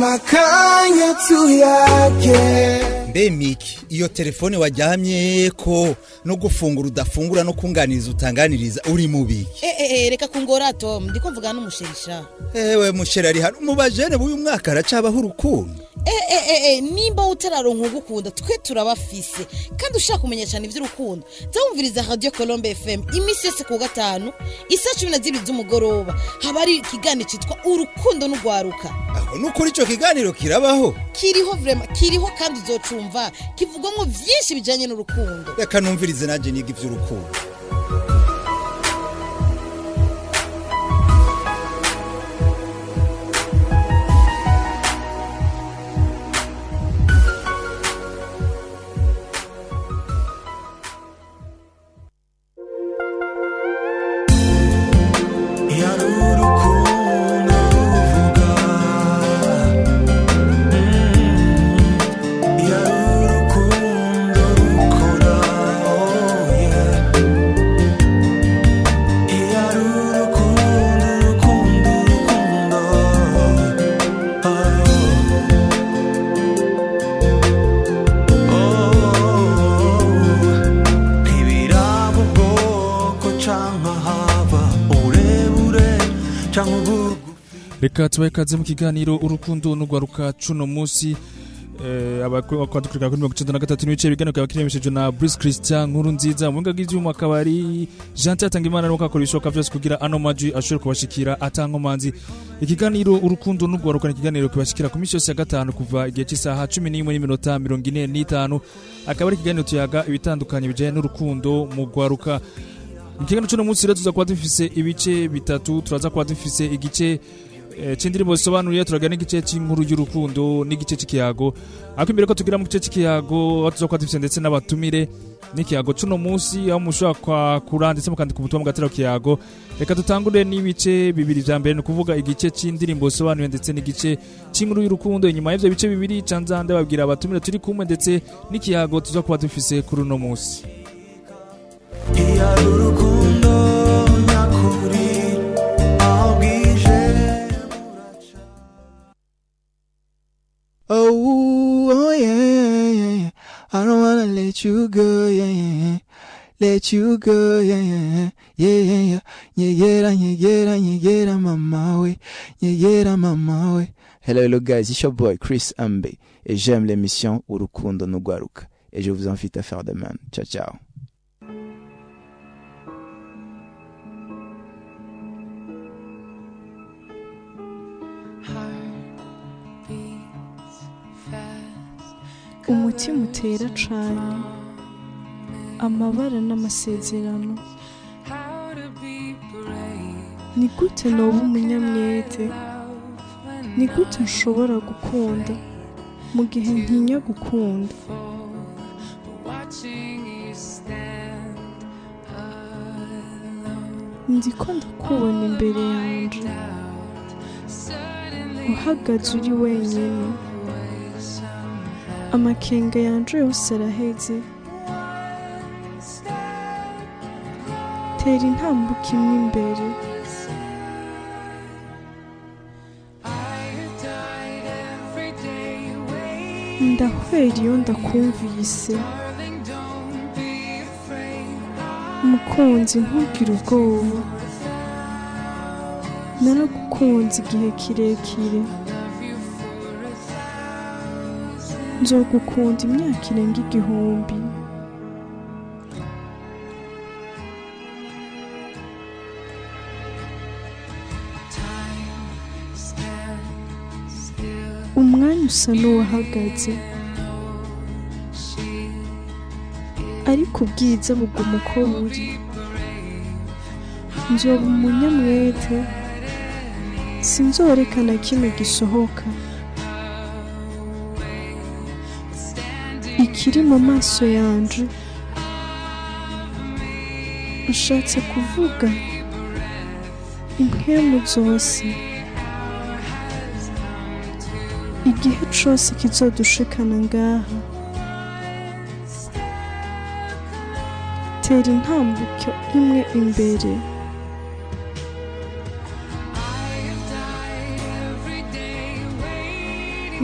Mpa akanya tuyage mbe miki iyo telefone wajyamye ko no gufungura udafungura no kunganiriza utanganiriza uri mubi? Eh, eh, eh, reka kungora tom. Ndiko mvugana n'umusherisha ewe musheri ari hano. Mu bajene b'uyu mwaka haracabaho urukundo. Nimba utararonka ugukunda twe turabafise. Kandi ushaka kumenya cyane iby'urukundo zawumviriza radio colombe fm iminsi yose ku gatanu isa cumi na zibiri z'umugoroba. Haba hari ikiganiro cyitwa urukundo n'urwaruka. Aho nukuri ico kiganiro kirabaho? Kiriho vrema kiriho kandi uzocumva kivugwamo vyinshi bijanye n'urukundo. Reka numvirize nanje niga ivy'urukundo. Reka tubahe ikaze mu kiganiro urukundo n'urwaruka cuno munsi. Eh, abakwadukurikira kuri mirongo icenda na gatatu n'ibice biganiro kaba kiremeshejwe na Bruce Christian nkuru nziza mu buhinga bw'ivyuma akaba ari Jean Tatanga Imana nuko akora ibishoboka vyose kugira ano majwi ashobore kubashikira atankomanzi. Ikiganiro urukundo n'urwaruka ni ikiganiro kibashikira ku minsi yose ya gatanu kuva igihe cy'isaha cumi n'imwe n'iminota mirongo ine n'itanu. Akaba ari ikiganiro tuyaga ibitandukanye bijanye n'urukundo mu rwaruka. Mu kiganiro cy'uno munsi rero tuza kuba dufise ibice bitatu turaza kuba dufise igice c'indirimbo zisobanuye turagira n'igice cy'inkuru y'urukundo n'igice cy'ikiyago ariko imbere ko tugira mu gice cy'ikiyago aho tuza kuba dufise ndetse n'abatumire n'ikiyago c'uno munsi aho mushobora kwakura ndetse mukandika ubutumwa mugatera ku kiyago. Reka dutangure n'ibice bibiri vya mbere ni ukuvuga igice c'indirimbo zisobanuye ndetse n'igice cy'inkuru y'urukundo. Inyuma y'ivyo bice bibiri canzande babwira abatumire turi kumwe ndetse n'ikiyago tuza kuba dufise kuri uno munsi. I don't wanna let you go, yeah, yeah, yeah. Let you go, yeah, yeah, yeah, yeah, yeah. Nyegera, nyegera, nyegera, mama we. Nyegera, mama we. Hello, hello guys, it's your boy Chris Ambe. Et j'aime l'émission Urukundo Nugwaruka. Et je vous invite à faire de même. Ciao, ciao. Umutima utera cane amabara n'amasezerano. Ni gute noba umunyamwete? Ni gute nshobora gukunda? Mu gihe ntinya gukunda. Ndiko ndakubona imbere yanje. Uhagaze uri wenyine. Amakenga yanje yose araheze. Tera intambuko imwe imbere. Ndahwera iyo ndakumvise. Mukunzi ntugire ubwoba. Naragukunze igihe kirekire. Nzogukunda imyaka irenga igihumbi. Umwanya usa n'uwahagaze. Ariko ubwiza buguma uko buri. Nzoba umunyamwete. Sinzoreka na kimwe gisohoka. Ikiri mu maso yanje. Ushatse kuvuga impwemu zose. Igihe cose kizodushikana ngaha. Tera intambuko imwe imbere.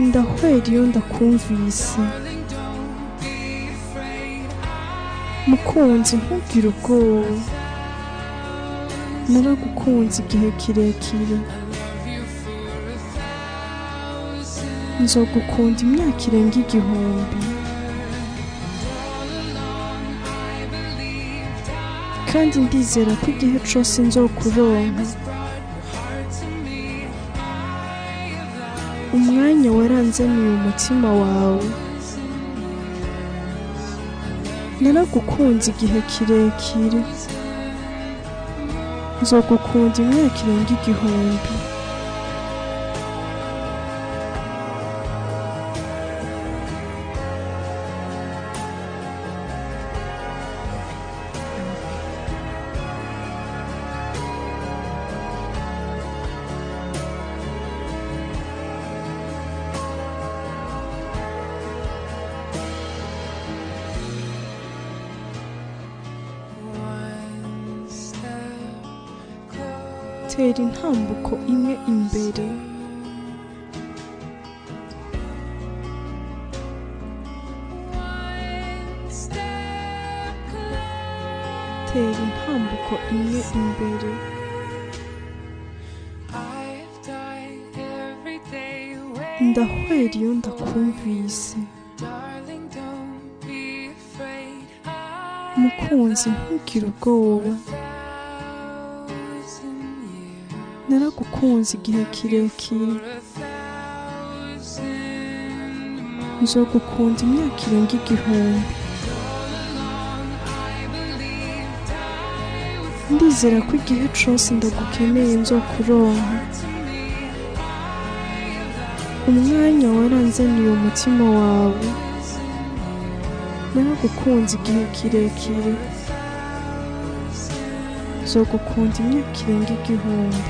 Ndahwera iyo ndakumvise. Mukunzi ntugire ubwoba. Naragukunze igihe kirekire. Nzogukunda imyaka irenga igihumbi. Kandi ndizera ko igihe cyose nzokuronka umwanya waranzaniye umutima wawe. Naragukunze igihe kirekire. Nzogukunda imyaka irenga igihumbi. Tera intambuko imwe imbere. Tera intambuko imwe imbere. Ndahwera iyo ndakumvise. Mukunzi ntugire ubwoba. Naragukunze igihe kirekire. Nzogukunda imyaka irenga igihumbi. Ndizera ko igihe cyose ndagukeneye nzokuronka. Umwanya waranzaniye umutima wawe. Naragukunze igihe kirekire. Nzogukunda imyaka irenga igihumbi.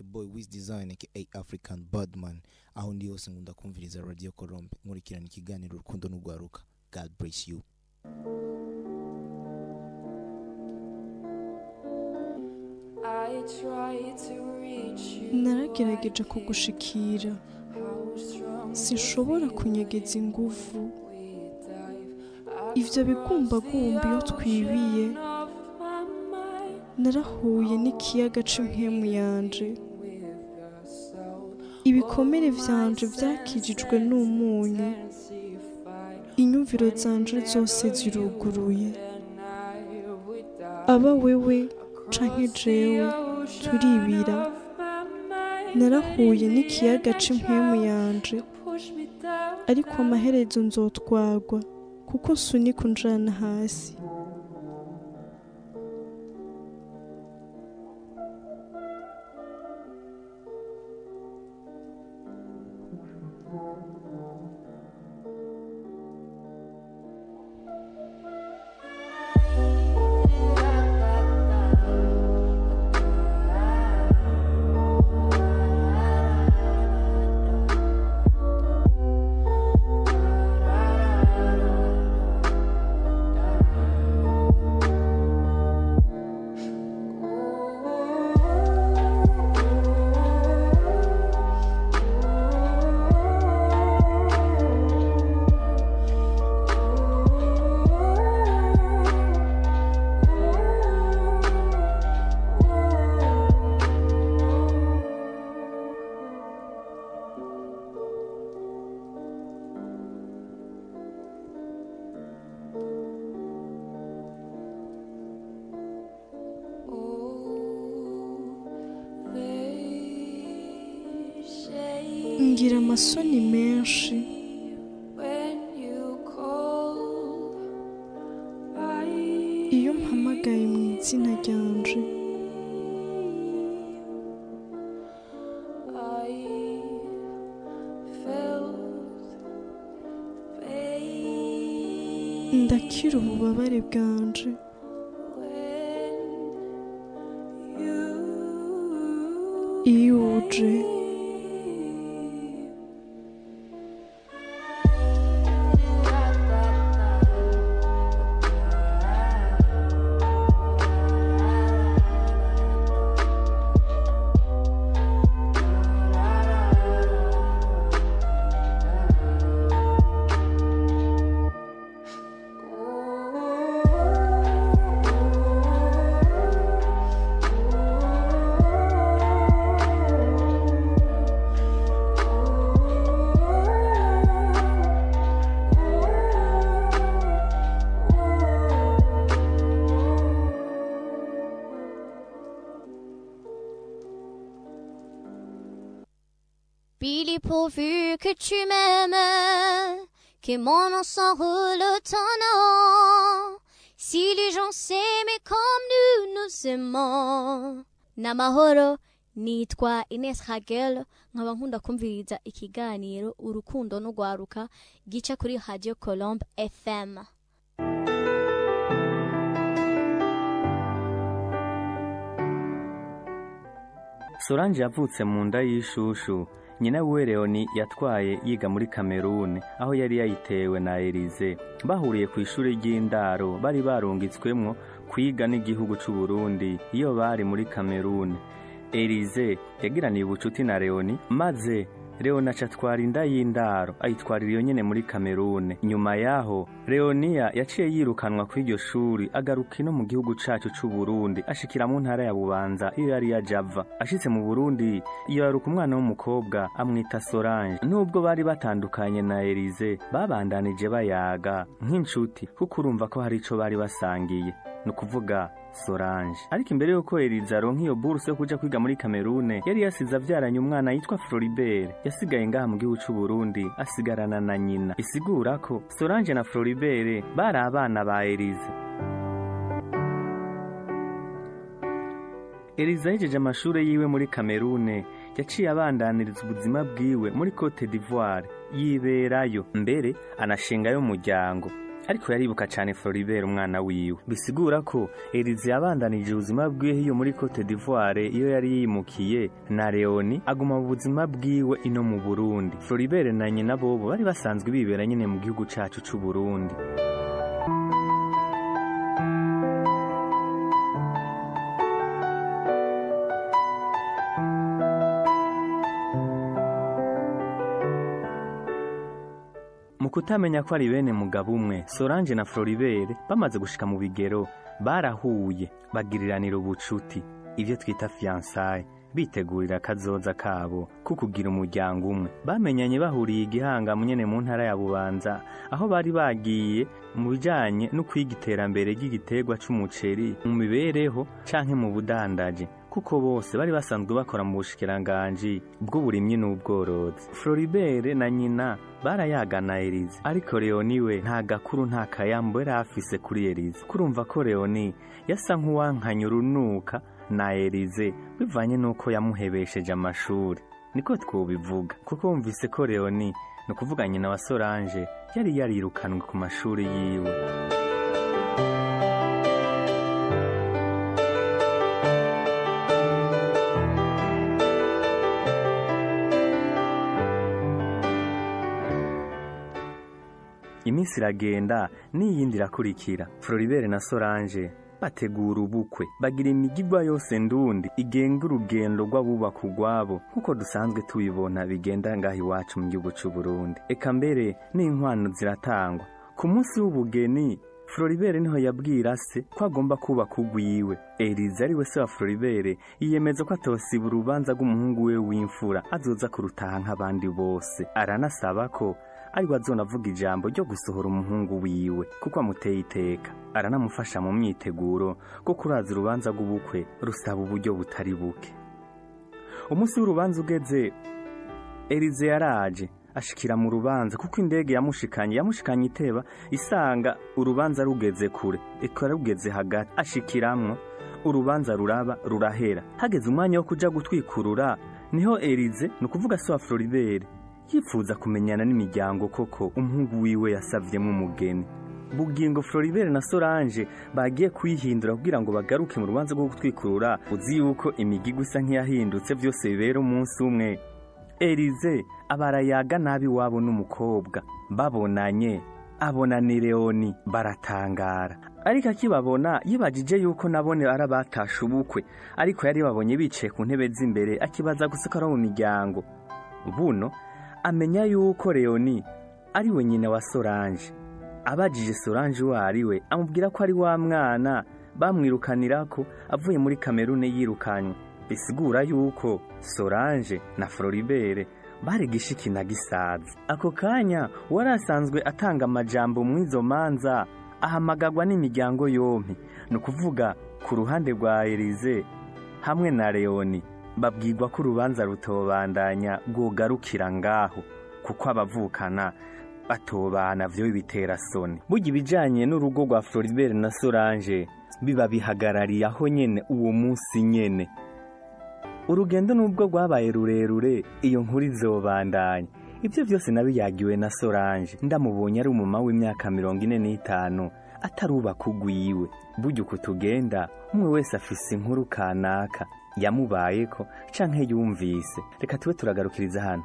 Your boy Wiz Design, aka African Badman. Aho ndi hose nkunda kumviriza Radio Colombe. Nkurikirana ikiganiro Urukundo n'Ugwaruka. God bless you. naragerageje kugushikira sinshobora kunyegeza ingufu ivyo bigumbagumba iyo twibiye narahuye n'ikiyaga c'impwemu yanje. Ibikomere vyanje vyakijijwe n'umunyu. Inyumviro zanje zose ziruguruye. Aba wewe canke jewe turibira. Narahuye n'ikiyaga c'impwemu yanje. Ariko amaherezo nzotwagwa kuko sunika unjana hasi. Nom s'enroule ton nom. Si les gens s'aimaient comme nous nous aimons. Namahoro, nitwa Ines Hagel, nkaba nkunda kumviriza ikiganiro urukundo no gwaruka gica kuri Radio Colombe FM. Solange yavutse mu nda y'ishushu nyina we Leoni yatwaye yiga muri Kameruni aho yari yayitewe na Elize. Bahuriye ku ishuri ry'indaro bari barungitswemwo kwiga n'igihugu c'u Burundi iyo bari muri Kameruni Elize yagiraniye ubucuti na Leoni maze Leoni aca atwara inda y'indaro ayitwarira iyo nyene muri Kamerune nyuma yaho Leonia yaciye yirukanwa kuri iryo shuri agaruka ino mu gihugu cacu c'u Burundi ashikira mu ntara ya Bubanza iyo yari yaje ava. Ashitse mu Burundi yaruka umwana w'umukobwa amwita Solange. Nubwo bari batandukanye na Elize babandanije bayaga nk'inshuti kuko urumva ko hari ico bari basangiye. Ni ukuvuga Solange. Ariko imbere yuko Elize aronka iyo buruse yo kuja kwiga muri Kamerune yari yasize avyaranye umwana yitwa Floribert. Yasigaye ngaha mu gihugu c'u Burundi asigarana na nyina. Isigura ko Solange na Floribert bari abana ba Elize. Elize ahejeje amashure yiwe muri Kamerune yaciye abandaniriza ubuzima bwiwe muri Cote d'Ivoire. Yiberayo. Mbere anashingayo umuryango. Ariko yaribuka cyane Floribert umwana wiwe. Bisigura ko Elize yabandanije ubuzima bwiwe hiyo muri Cote d'Ivoire iyo yari yimukiye na Leoni aguma mu buzima bwiwe ino mu Burundi. Floribert na nyina bobo bari basanzwe bibera nyine mu gihugu cacu c'u Burundi mu kutamenya ko ari bene mugabo umwe Solange na Floribert bamaze gushika mu bigero barahuye bagiriranira ubucuti. Ivyo twita fiançailles bitegurira akazoza kabo ko kugira umuryango umwe. Bamenyanye bahuriye igihanga nyene mu ntara ya Bubanza aho bari bagiye mu bijanye no kwiga iterambere ry'igiterwa c'umuceri mu mibereho canke mu budandaji kuko bose bari basanzwe bakora mu bushikiranganji bw'uburimyi n'ubworozi. Floribert na nyina barayagana Elize ariko Leoni we nta gakuru nta kayambo yari afise kuri Elize kurumva ko Leoni yasa nk'uwankanya urunuka na Elize bivanye n'uko yamuhebesheje amashuri. Niko twobivuga kuko wumvise ko Leoni ni ukuvuga nyina wa Solange yari yarirukanwe ku mashuri yiwe. Iminsi iragenda n'iyindi irakurikira. Floribert na Solange bategura ubukwe. Bagira imigigwa yose ndundi igenga urugendo rw'abubaka urwabo nk'uko dusanzwe tubibona bigenda ngaho iwacu mu gihugu c'u Burundi. Eka mbere n'inkwano ziratangwa. Ku munsi w'ubugeni Floribert ni ho yabwira se ko agomba kubaka ugwiwe Elize ari we se wa Floribert yiyemeza ko atosiba urubanza rw'umuhungu we w'imfura azoza kurutaha nk'abandi bose. Aranasaba ko ariko azonavuga ijambo ryo gusohora umuhungu wiwe kuko amuteye iteka. Aranamufasha mu myiteguro kuko uraza urubanza rw'ubukwe rusaba uburyo butari buke. Umunsi w'urubanza ugeze Elize yaraje ashikira mu rubanza kuko indege yamushikanye yamushikanye iteba isanga urubanza rugeze kure ikora rugeze hagati. Ashikiramwo urubanza ruraba rurahera. Hageze umwanya wo kuja gutwikurura ni ho Elize ni ukuvuga se wa Floribert yifuza kumenyana n'imiryango koko umuhungu wiwe yasavyemo umugeni. Bugingo floribert na solange bagiye kuyihindura kugira ngo bagaruke mu rubanza rwo gutwikurura uzi yuko imigigwa isa nk'iyahindutse byose bibera umunsi umwe. Erize abarayaga nabi wabo n'umukobwa. Babonanye abona ni leoni baratangara. Ariko akibabona yibagije yuko nabone ari abatashe ubukwe. Ariko yari babonye bicaye ku ntebe z'imbere akibaza gusa ko mu miryango. Buno amenya yuko leoni ari we nyina wa solange. Abajije solange uwo ari we amubwira ko ari wa mwana bamwirukanira ko avuye muri kamerune yirukanywe. Bisigura yuko solange na floribert bari gishiki na gisazi ako kanya wari asanzwe atanga amajambo mu izo manza ahamagagwa n'imiryango yompi. Ni ukuvuga ku ruhande rwa erize hamwe na leoni. Babwirwa ko urubanza rutobandanya rwogarukira ngaho kuko abavukana batobana vyo bitera soni. Burya ibijanye n'urugo rwa floribert na solange biba bihagarariye aho nyene uwo munsi nyene. Urugendo nubwo rwabaye rurerure iyo nkuru izobandanya ibyo byose nabiyagiwe na solange. Ndamubonye ari umuma w'imyaka mirongo ine n'itanu atarubaka ugwiwe burya uku tugenda umwe wese afise inkuru kanaka. Yamubayeko canke yumvise. Reka tube turagarukiriza hano.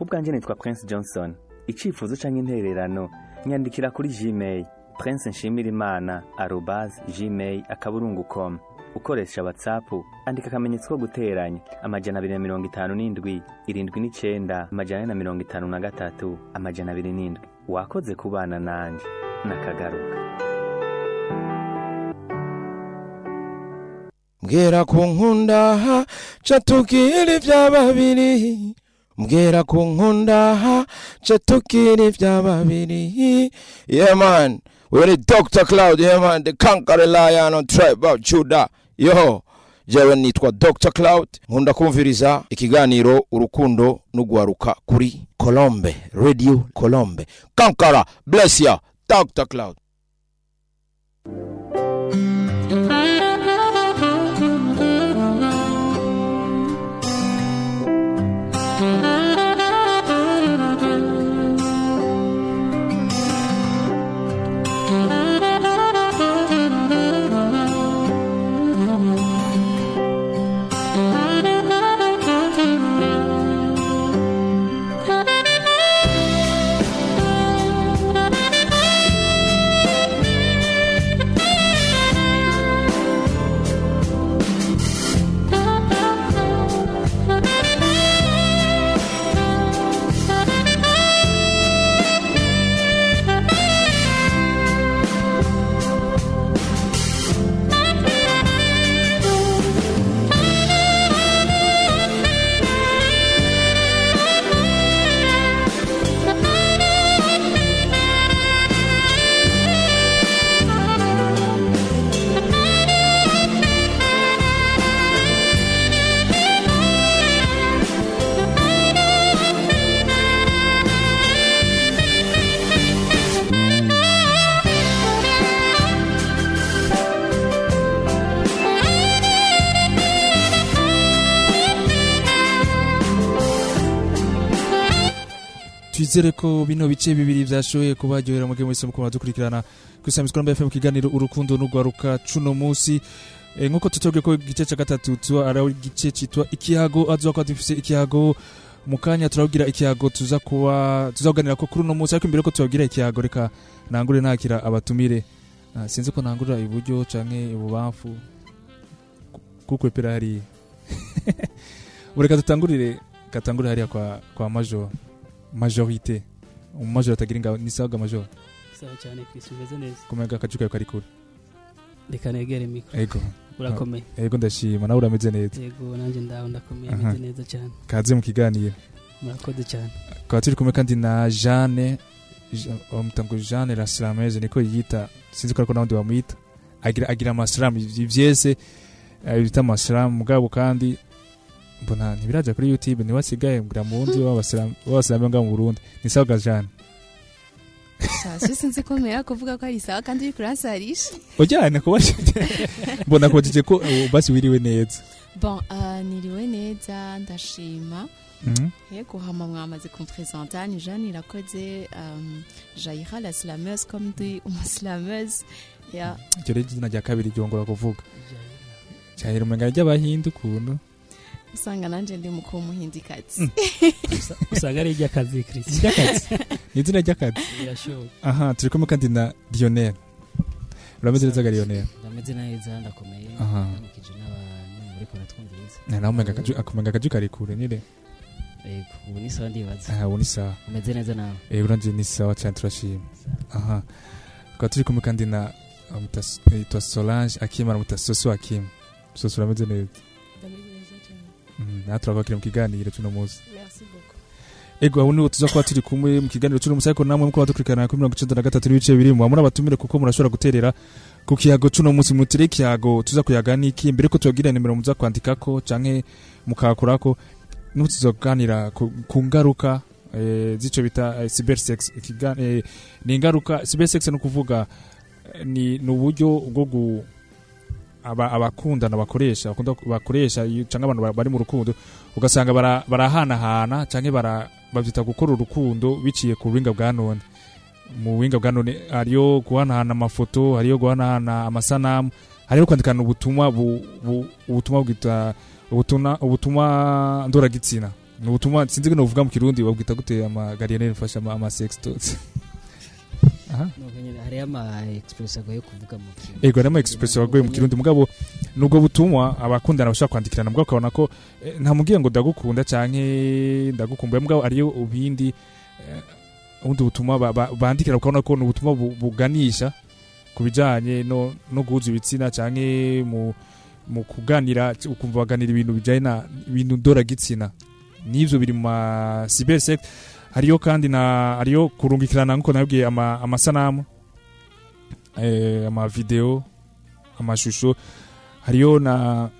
Ubwanjye nitwa prince johnson. Icifuzo canke intererano nyandikira kuri gmail prince nshimirimana arobas gmail akaburungu com. Ukoresha whatsapp andika akamenyetso ko guteranya amajana abiri na mirongo itanu n'indwi irindwi n'icenda amajana ane na mirongo itanu na gatatu amajana abiri n'indwi. Wakoze kubana nanje. Nakagaruka. Mbwira ku nkunda ca tubwire ibya babiri. Mbwira ku nkunda ca tubwire ibya babiri. Yeah man. We're the dr cloud. Yeah man. The conqueror lion on tribe of judah. Yo. Jewe nitwa dr cloud. Nkunda kumviriza ikiganiro urukundo n'ugwaruka kuri colombe radio colombe. Kankara bless ya dr cloud. Twizere ko bino bice bibiri byashoboye kubaryohera mugihe mwese mukunda dukurikirana. Ku isambi sikora FM kiganiro urukundo n'ugwaruka cuno musi e, nk'uko tutobwe ko igice ca gatatu tuba ari igice citwa ikiyago azoba ko dufise ikiyago mu kanya turabwira ikiyago tuza kuba tuzaganira ko kuri uno musi ariko imbere ko tubabwira ikiyago reka nangure nakira abatumire. Ah, sinzi ko nangurira iburyo canke ibubamfu. Kukwepera hariya ureka dutangurire gatangurire hariya kwa, kwa major. Majorite umumajoro atagira ingabo ni sawa majoro sawa cyane Chris umeze neza. Kumega akacu kawe kari kure reka negere mikoro ego. Urakomeye. Ego ndashima. Nawe urameze neza. Yego nanjye ndaho ndakomeye meze neza cyane. Kaze mu kiganiro. Murakoze cyane. Tukaba turi kumwe kandi na Jeanne Je- bamuta ngo Jeanne la Slameze niko yiyita. Sinzi ko ariko n'abandi bamwita. Agira amasalamu vyese eh, bita amasalamu mugabo kandi mbona ntibiraja kuri YouTube ni wasigaye mbwira mu wundi w'abasalamu ngaho mu Burundi. Ni sawa ga Jeanne sasa sinzi ko mera kuvuga ko ari sawa kandi uri kuransarisha ujyane kuba mbona kubajije ko uh, basi wiriwe neza. Bon uh, niriwe neza ndashima. Mhm. yego hama mwamaze kumpresenta ni jeanne irakoze um, jaira la slameuse comme ndi umuslameuse ya iryo rero izina rya kabiri ryongora kuvuga. Cyahera umengana ry'abahindi ukuntu usanga nanje ndi mukuru w'umuhindikazi Mm. usanga ari iry'akazi Christian. ry'akazi ni izina ry'akazi. Aha turi kumwe kandi na lionel. Urameze neza ga lionel? Ndameze neza ndakomeye. Aha. ndamukije n'abantu muri kora twumviriza akumenga akaju kari kure nyine ubu ni sawa ndibaza. Aha ubu ni sawa. Umeze neza nawe. Eh uranje ni sawa cyane turashima. Aha. Tukaba turi kumwe kandi na yitwa solange akimana mutasoso akim soso urameze neza. Natwe turakakira mu kiganiro cy'uno munsi. Ego aho ni ho tuza kuba turi kumwe mu kiganiro cy'uno munsi ariko namwe muko badukurikirana kuri mirongo icenda na gatatu n'ibice bibiri muba muri abatumire kuko murashobora guterera ku kiyago cy'uno munsi. Mutere ikiyago tuza kuyaga niki mbere ko tubagira nimero muza kwandikako canke mukakurako nubu tuzoganira ku ngaruka eh, z'ico bita eh, cybersex Ikiga- eh, ni ingaruka cybersex ni ukuvuga ni uburyo bwo abakundana bakoresha bakoresha canke abantu ba- bari mu rukundo ugasanga bara- barahanahana canke bara bavyita gukora urukundo biciye ku buhinga bwa none. Mu buhinga bwa none hariyo guhanahana amafoto hariyo guhanahana amasanamu hariyo kwandikana ubutumwa bu- bu- ubutumwa bwita ubutumwa ndoragitsina. Ni ubutumwa sinzi ko novuga mu kirundi babwita gute amagariyaneri mfasha ama, hariyo ama express agoye kuvuga mu kintu ego harimo express wagoye mu kirundi. Mugabo nubwo butumwa abakundana bashobora kwandikirana. Mugabo ukabona ko eh, ntamubwiye ngo ndagukunda canke ndagukumbuye mugabo ariyo ubindi eh, ubundi butumwa ba- ba- bandikira ukabona ko ni ubutumwa bu- buganisha ku bijanye no, no guhuza ibitsina canke mu, mu kuganira ukumva baganira ibintu bijanye na ibintu ndoragitsina. N'ivyo biri mu ma cybersex hariyo kandi na hariyo kurungikirana nk'uko nabwiye ama, amasanamu eh, amavideo amashusho hariyo na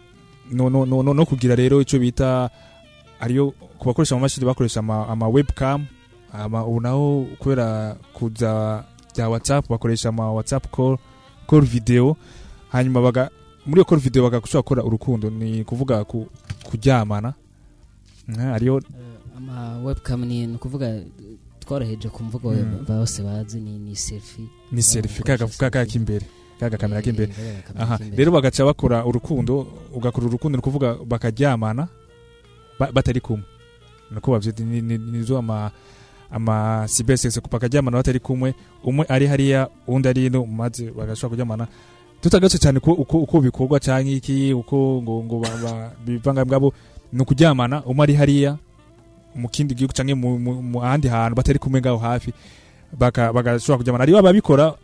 no, no, no, no, kugira rero ico bita hariyo ku bakoresha amamashini bakoresha ama, ama webcam ama, ubu naho kubera kuza bya whatsapp bakoresha ama whatsapp call, call video hanyuma baga muri iyo call video bagashobora gukora urukundo. Ni kuvuga ku, kuryamana. Mhm, hariyo ama webcam ni ukuvuga tworoheje ku mvugo Mm. bose bazi ni ni selfie. Ni selfie. Kaga k'imbere. Kaga kamera k'imbere. Eh, kamera aha. k'imbere. rero bagaca bakora urukundo ugakora urukundo ni kuvuga bakaryamana ba- batari kumwe. Nuko bavyita ni- ni- nizo ama ama cybersex bakaryamana batari kumwe. Umwe ari hariya undi ari ino maze bagashobora kuryamana. Tutagatse cyane ko uko uko bikorwa canke iki uko ngo ngo ba- ba- bivanga bwabo ni ukuryamana umwe ari hariya mu kindi gihugu canke mu, ahandi hantu batari kumwe ngaho hafi bagashobora kuryamana ariyo ababikora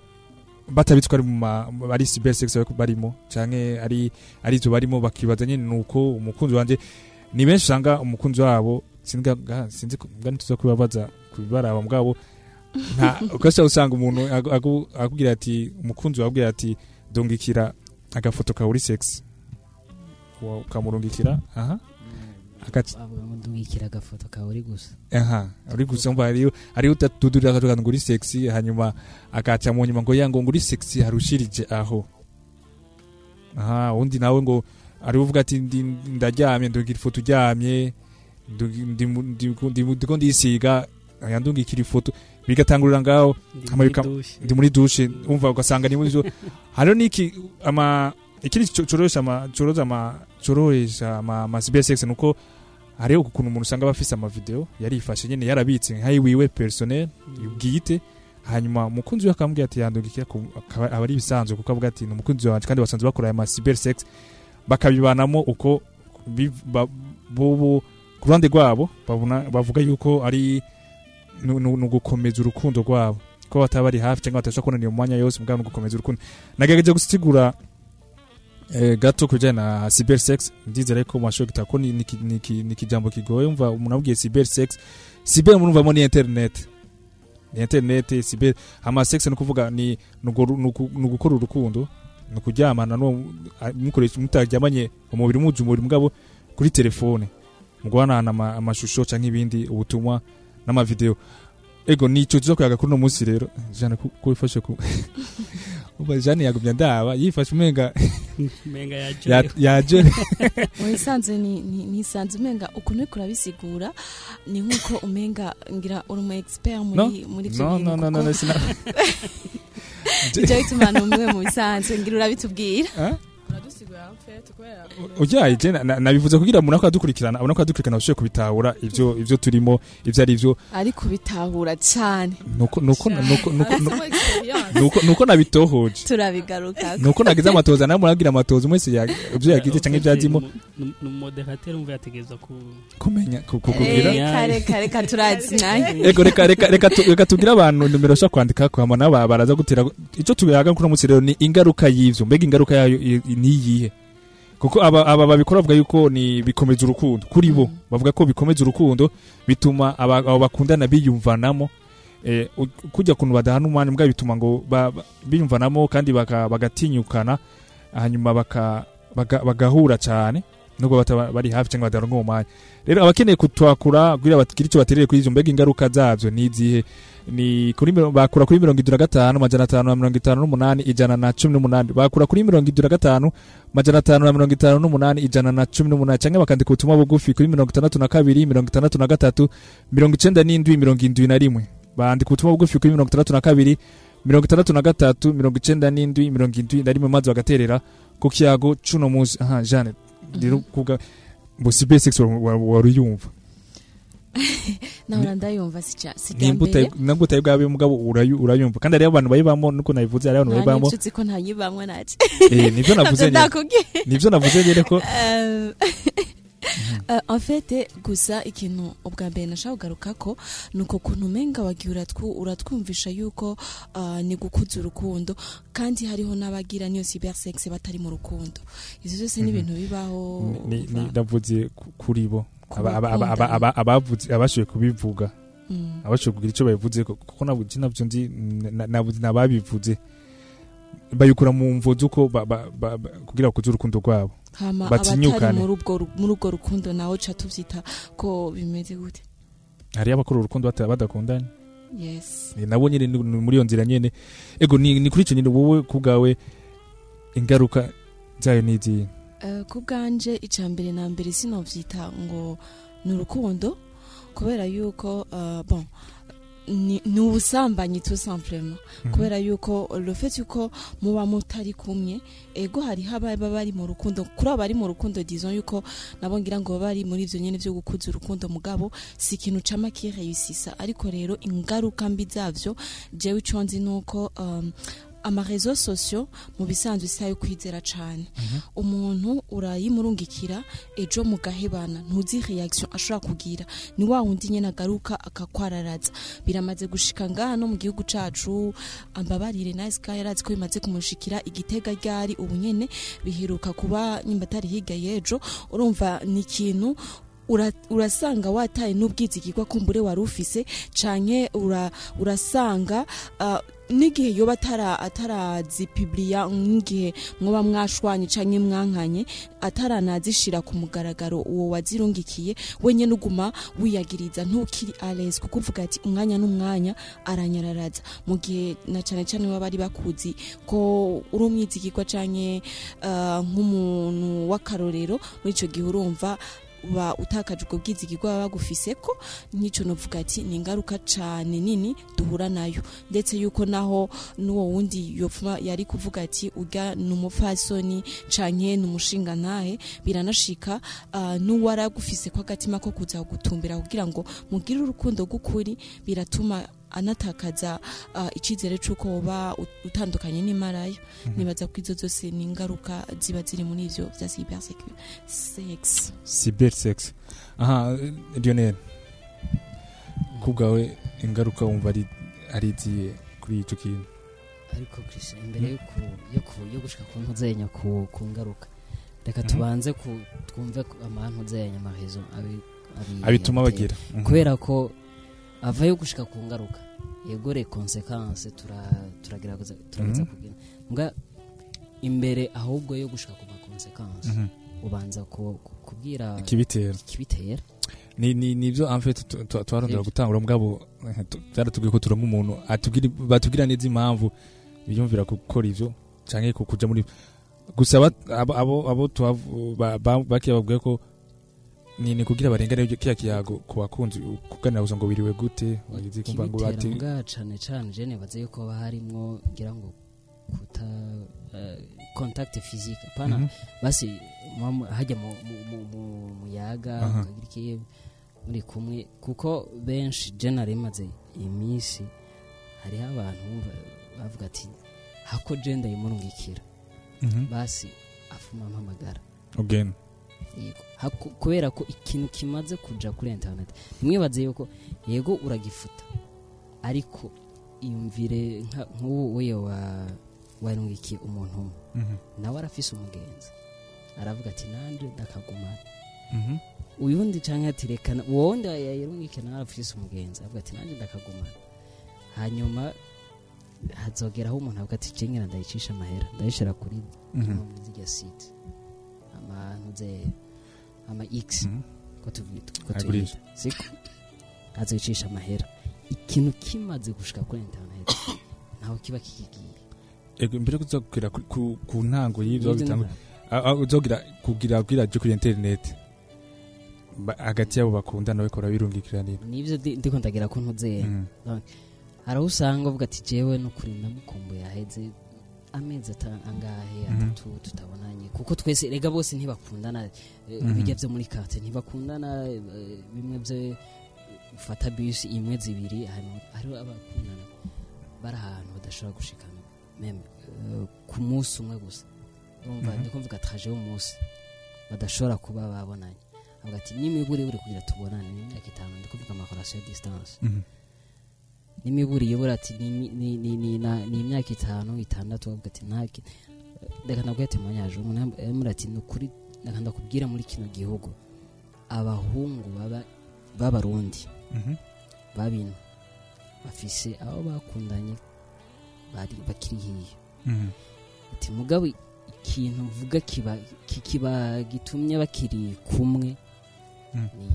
batabitse ko ari mu ma- ari cybersex barimo canke ari ari zo barimo bakibaza nyine nuko umukunzi wanje ni benshi usanga umukunzi wabo sinzi ngani tuza kubabaza kubibaraba mugabo nta ukasha usanga umuntu akubwira ati umukunzi wawe abwira ati dongikira agafoto ka uri sex. Ukamurungikira? Aha. Avuga agafoto kawe uri gusa. Aha uri gusumba hariyo hariyo utadudurira akavuga ngo uri sexy hanyuma akaca mu nyuma ngo ya ngo uri sexy harushirije aho. Aha undi nawe ngo ari uvuga ati ndaryamye ndugira ifoto uryamye ndiko ndisiga aya ndungikira ifoto. Bigatangurira ngaho Ndi muri dushe umva ugasanga ni muri zo hariho niki ama ikindi cyorosha ama cyoroza ama ama ama cybersex nuko hariho ukuntu umuntu usanga bafise ama video yarifashe nyene yarabitse nkayi wiwe personnel bwite hanyuma umukunzi we akamubwira ati yandungikira aba ari ibisanzwe kuko avuga ati ni umukunzi wanje kandi basanzwe bakora aya ma cybersex bakabibanamo uko ku ruhande rwabo bavuga yuko ari ni ugukomeza urukundo rwabo. Ko bataba bari hafi cyangwa batabasha kubonana mu mwanya yose mugabo ni ugukomeza urukundo. Nagerageje gusigura gato ku bijyanye na cybersex ndizera ko mashobora gutaka ko ni ni iki- ni iki- ni ikijambo kigoye. Umva umuntu abwiye cybersex cyber murumvamo ni internet. Ni internet cyber ama sex ni ukuvuga ni ugukora urukundo ni ukuryamana mukoresha mutaryamanye umubiri muje umubiri mugabo kuri telefone. Mu guhanahana ama- amashusho cyangwa ibindi ubutumwa n'amavideo. Ego nico tuza kuyaga kuri uno munsi rrero jana ko wifashe ku uba jane yagumya ndaba yifashe umenga menga Ya- yaje wisanze ni ni- nisanze umenga ukuntu uriko urabisigura ni nk'uko umenga ngira uri umu expert muri muri no bintu no no no kuko- no sina ivyo bituma ni umwe mu bisanzwe ngira urabitubwira Eh? uradusigura ujyaye je na- na- nabivuze kugira umuntu ako adukurikirana abona ko adukurikirana bashobore kubitahura ivyo ivyo turimo ivyo ari vyo ariko bitahura cane nuko nuko nuko nuko Arasemo experience. nuko nuko nabitohoje. Turabigaruka. Nuko nagize amatoza nawe muragira amatoza umwe ivyo yagize canke ivyazimo ni umuderateur umva yategereza ku kumenya ku- ku- kugira. Reka reka reka turazi naye ego reka reka reka tu- reka tugire abantu nimero ushaka kwandika ko hama nabo baraza gutera ico tuyaga kuri munsi rero ni ingaruka y'ivyo. Mbega ingaruka yayo ni iyihe? Kuko aba aba babikora bavuga yuko ni bikomeza urukundo. Kuri bo bavuga ko bikomeza urukundo bituma abo bakundana biyumvanamo. Eh, kujya kuntu badahana umwanya mbwa bituma ngo biyumvanamo kandi bagatinyukana hanyuma bagahura cyane nubwo bari hafi cyangwa badaronka uwo mwanya rero abakeneye kutwakura kugira bagire icyo baterere kuri izo mbega ingaruka zabyo ni izihe? Ni kuri bakura kuri mirongo idura gatanu majana atanu na mirongo itanu n'umunani ijana na cumi n'umunani. Bakura kuri mirongo idura gatanu majana atanu na mirongo itanu n'umunani ijana na cumi n'umunani. Cyangwa bakandika ubutumwa bugufi kuri mirongo itandatu na kabiri mirongo itandatu na gatatu mirongo icenda n'indwi mirongo indwi na rimwe. Bandika ubutumwa bugufi kuri mirongo itandatu na kabiri mirongo itandatu na gatatu mirongo icenda n'indwi mirongo indwi na rimwe maze bagaterera ku kiyago cuno munsi. Aha jane rero kuga mbusi basics wari uyumva nawe ndayumva nabwo utayi bwawe mugabo urayu- urayumva. Kandi hariho abantu bayibamo nuko nabivuze hariho abantu bayibamo nanyibutse ko ntayibamwe naje. Eh, nivyo navuze ndakubwiye Nivyo navuze nyene ko- En fait gusa ikintu ubwa mbere nashaka kugaruka ko ni uko kuntu umenga wagiye uratwu- uratwumvisha yuko ah, ni gukuza urukundo kandi hariho n'abagira niyo cybersex batari mu rukundo. Ivyo byose ni ibintu bibaho ku- kuri bo. Abashoboye kubivuga. Mm. abashoboye kugira icyo babivuze ko- kuko na byo nzi nababivuze. Bayikura mu ba- ba- kugira bakuze urukundo rwabo. Batinyukane. muri ubwo rukundo nawe ca tuvyita ko bimeze gute? Hariyo abakora urukundo badakundanye? Nabo nyine muri iyo nzira nyene ego ni kuri icyo nyine wowe ku bwawe ingaruka zayo ni izihe Eh, ku bwanje icya mbere na mbere sinovyita ngo ni urukundo kubera yuko eh, bon ni ni ubusambanyi tout simplement. Mhm. kubera yuko le fait yuko muba mutari kumwe ego hariho ababa bari mu rukundo. Kuri abo bari mu rukundo disons yuko nabo ngira ngo bari muri ivyo nyene vyo gukuza urukundo mugabo si ikintu cama kireyusisa ariko rero ingaruka mbi zavyo jewe ico nzi nuko um, amarezo sosio mu bisanzwe isa yo kwizera cane umuntu urayimurungikira ejo mugahebana ntuzi reaction ashobora kugira. Ni wa wundi nyene agaruka akakwararaza. Biramaze gushika ngaha no mu gihugu cacu ambabarire nice guy yarazi ko bimaze kumushikira igitega ryari ubu nyene biheruka kuba nyimba atari hirya y'ejo. Urumva ni ikintu ura- urasanga wataye n'ubwizigirwa kumbure wari ufise canke ura, urasanga uh, n'igihe yoba atara atarazipiblia nk'igihe mwoba mwashwanye canke mwankanye ataranazishira ku mugaragaro uwo wazirungikiye wenyene uguma wiyagiriza ntukiri ales kuko uvuga ati umwanya n'umwanya aranyararaza. Mu gihe na cane cane baba bari bakuzi ko uri umwizigirwa canke uh, nk'umuntu w'akarorero muri ico gihe urumva uba utakaje ubwo bwizigirwa baba bagufise ko nk'ico novuga ati ni ingaruka cane nini duhura na yo. Ndetse yuko naho n'uwo wundi yari kuvuga ati urya ni umupfasoni canke ni umushinga ntahe biranashika uh, n'uwaragufise ko agatima ko kuza gutumbira kugira ngo mugire urukundo rw'ukuri biratuma anatakaza uh, icizere c'uko woba ut- utandukanye n'imarayo Mhm. nibaza ko izo zose ni ingaruka ziba ziri muri cybersex sex cyber sex aha Lionel ku bwawe ingaruka wumva ari ari izihe kuri icyo kintu ariko Chris imbere yo yo ku mpuzenya ku ngaruka reka Mhm. tubanze ku twumve ku amampuzenya amahezo abi abi- Abituma bagira. Mhm. kubera ko ava yo gushika ku ngaruka. Yegore consequence tura turagerageza turagerageza Mhm. kugira mbwa imbere ahubwo yo gushika ku ma consequence Mhm. ubanza ku- ku- kubwira ikibitera ikibitera ni ni ni byo amfete twarondera gutangura mugabo tu- byaratubwiye ko turonka umuntu atubwira batubwira neza impamvu biyumvira gukora ivyo canke ku- kuja muri gusa abo bakiye babwiye ko ni ni kugira barengane kiya kiyago ku bakunzi kuganira gusa ngo biriwe gute wagize kumva ngo bati mbwa cane cane je nibaza yuko haba harimwo ngira ngo kuta eh, contact physique pana Mhm. basi hajya mu mu- mu- mu- muyaga ikiye muri kumwe kuko benshi je nari maze iminsi hariho abantu bavuga ati hako je ndayimurungikira Mhm. basi afuma mpamagara again. Kubera ko ikintu kimaze kuja kuri internet ntimwibaze yuko yego uragifuta. Ariko iyumvire nka- nk'ubu wa warungikiye umuntu umwe. Mhm. nawe arafise umugenzi. Aravuga ati nanje ndakagumana. Mhm. uyundi canke ati reka na- uwo wundi yarungikiye nawe arafise umugenzi. Avuga ati nanje ndakagumana. Hanyuma hazogeraho umuntu avuga ati jengera ndayicisha amahera. Ndayishira kuri zirya site amantuze ama x. Ko tuvyita ko tuyita siko azoyicisha amahera ikintu kimaze gushika kuri internet ntaho kiba kikigiye ego mbere yo kuzakubwira ku- ntango y'ibyo ntabwo. uzogira kugira kugira je kuri internet. Ba- hagati yabo bakundana bariko barabirungikiranira nivyo ndi- ndiko ndagira ko ntuzeye Mhm. Donc, hari usanga uvuga ati jewe nukuri ndamukumbuye aheze amezi angahe Mhm. atatu tutabonanye. Kuko twese rega bose ntibakundana eh, Mhm. bijya vyo muri karte ntibakundana eh, bimwe vyo ufata bisi imwe zibiri hariho abakundana bari ahantu badashobora gushikana. Eh, ku munsi umwe gusa. Urumva Mhm. ndiko mvuga traje y'umunsi badashobora kuba babonanye. Avuga ati n'imiburi buri kugira tubonane imyaka itanu. Ndiko mvuga amakorasiyo ya distance Mhm. n'imiburi yobora ati ni imyaka itanu itandatu bavuga ati ntaki reka nabwo ati mwanyaje umuntu yamura ati ni ukuri reka ndakubwira muri kino gihugu abahungu baba b'abarundi Mhm. babino bafise abo bakundanye bari bakiri hiyo Mhm. ati mugabo ikintu mvuga kiba gitumye bakiri kumwe Mhm. ni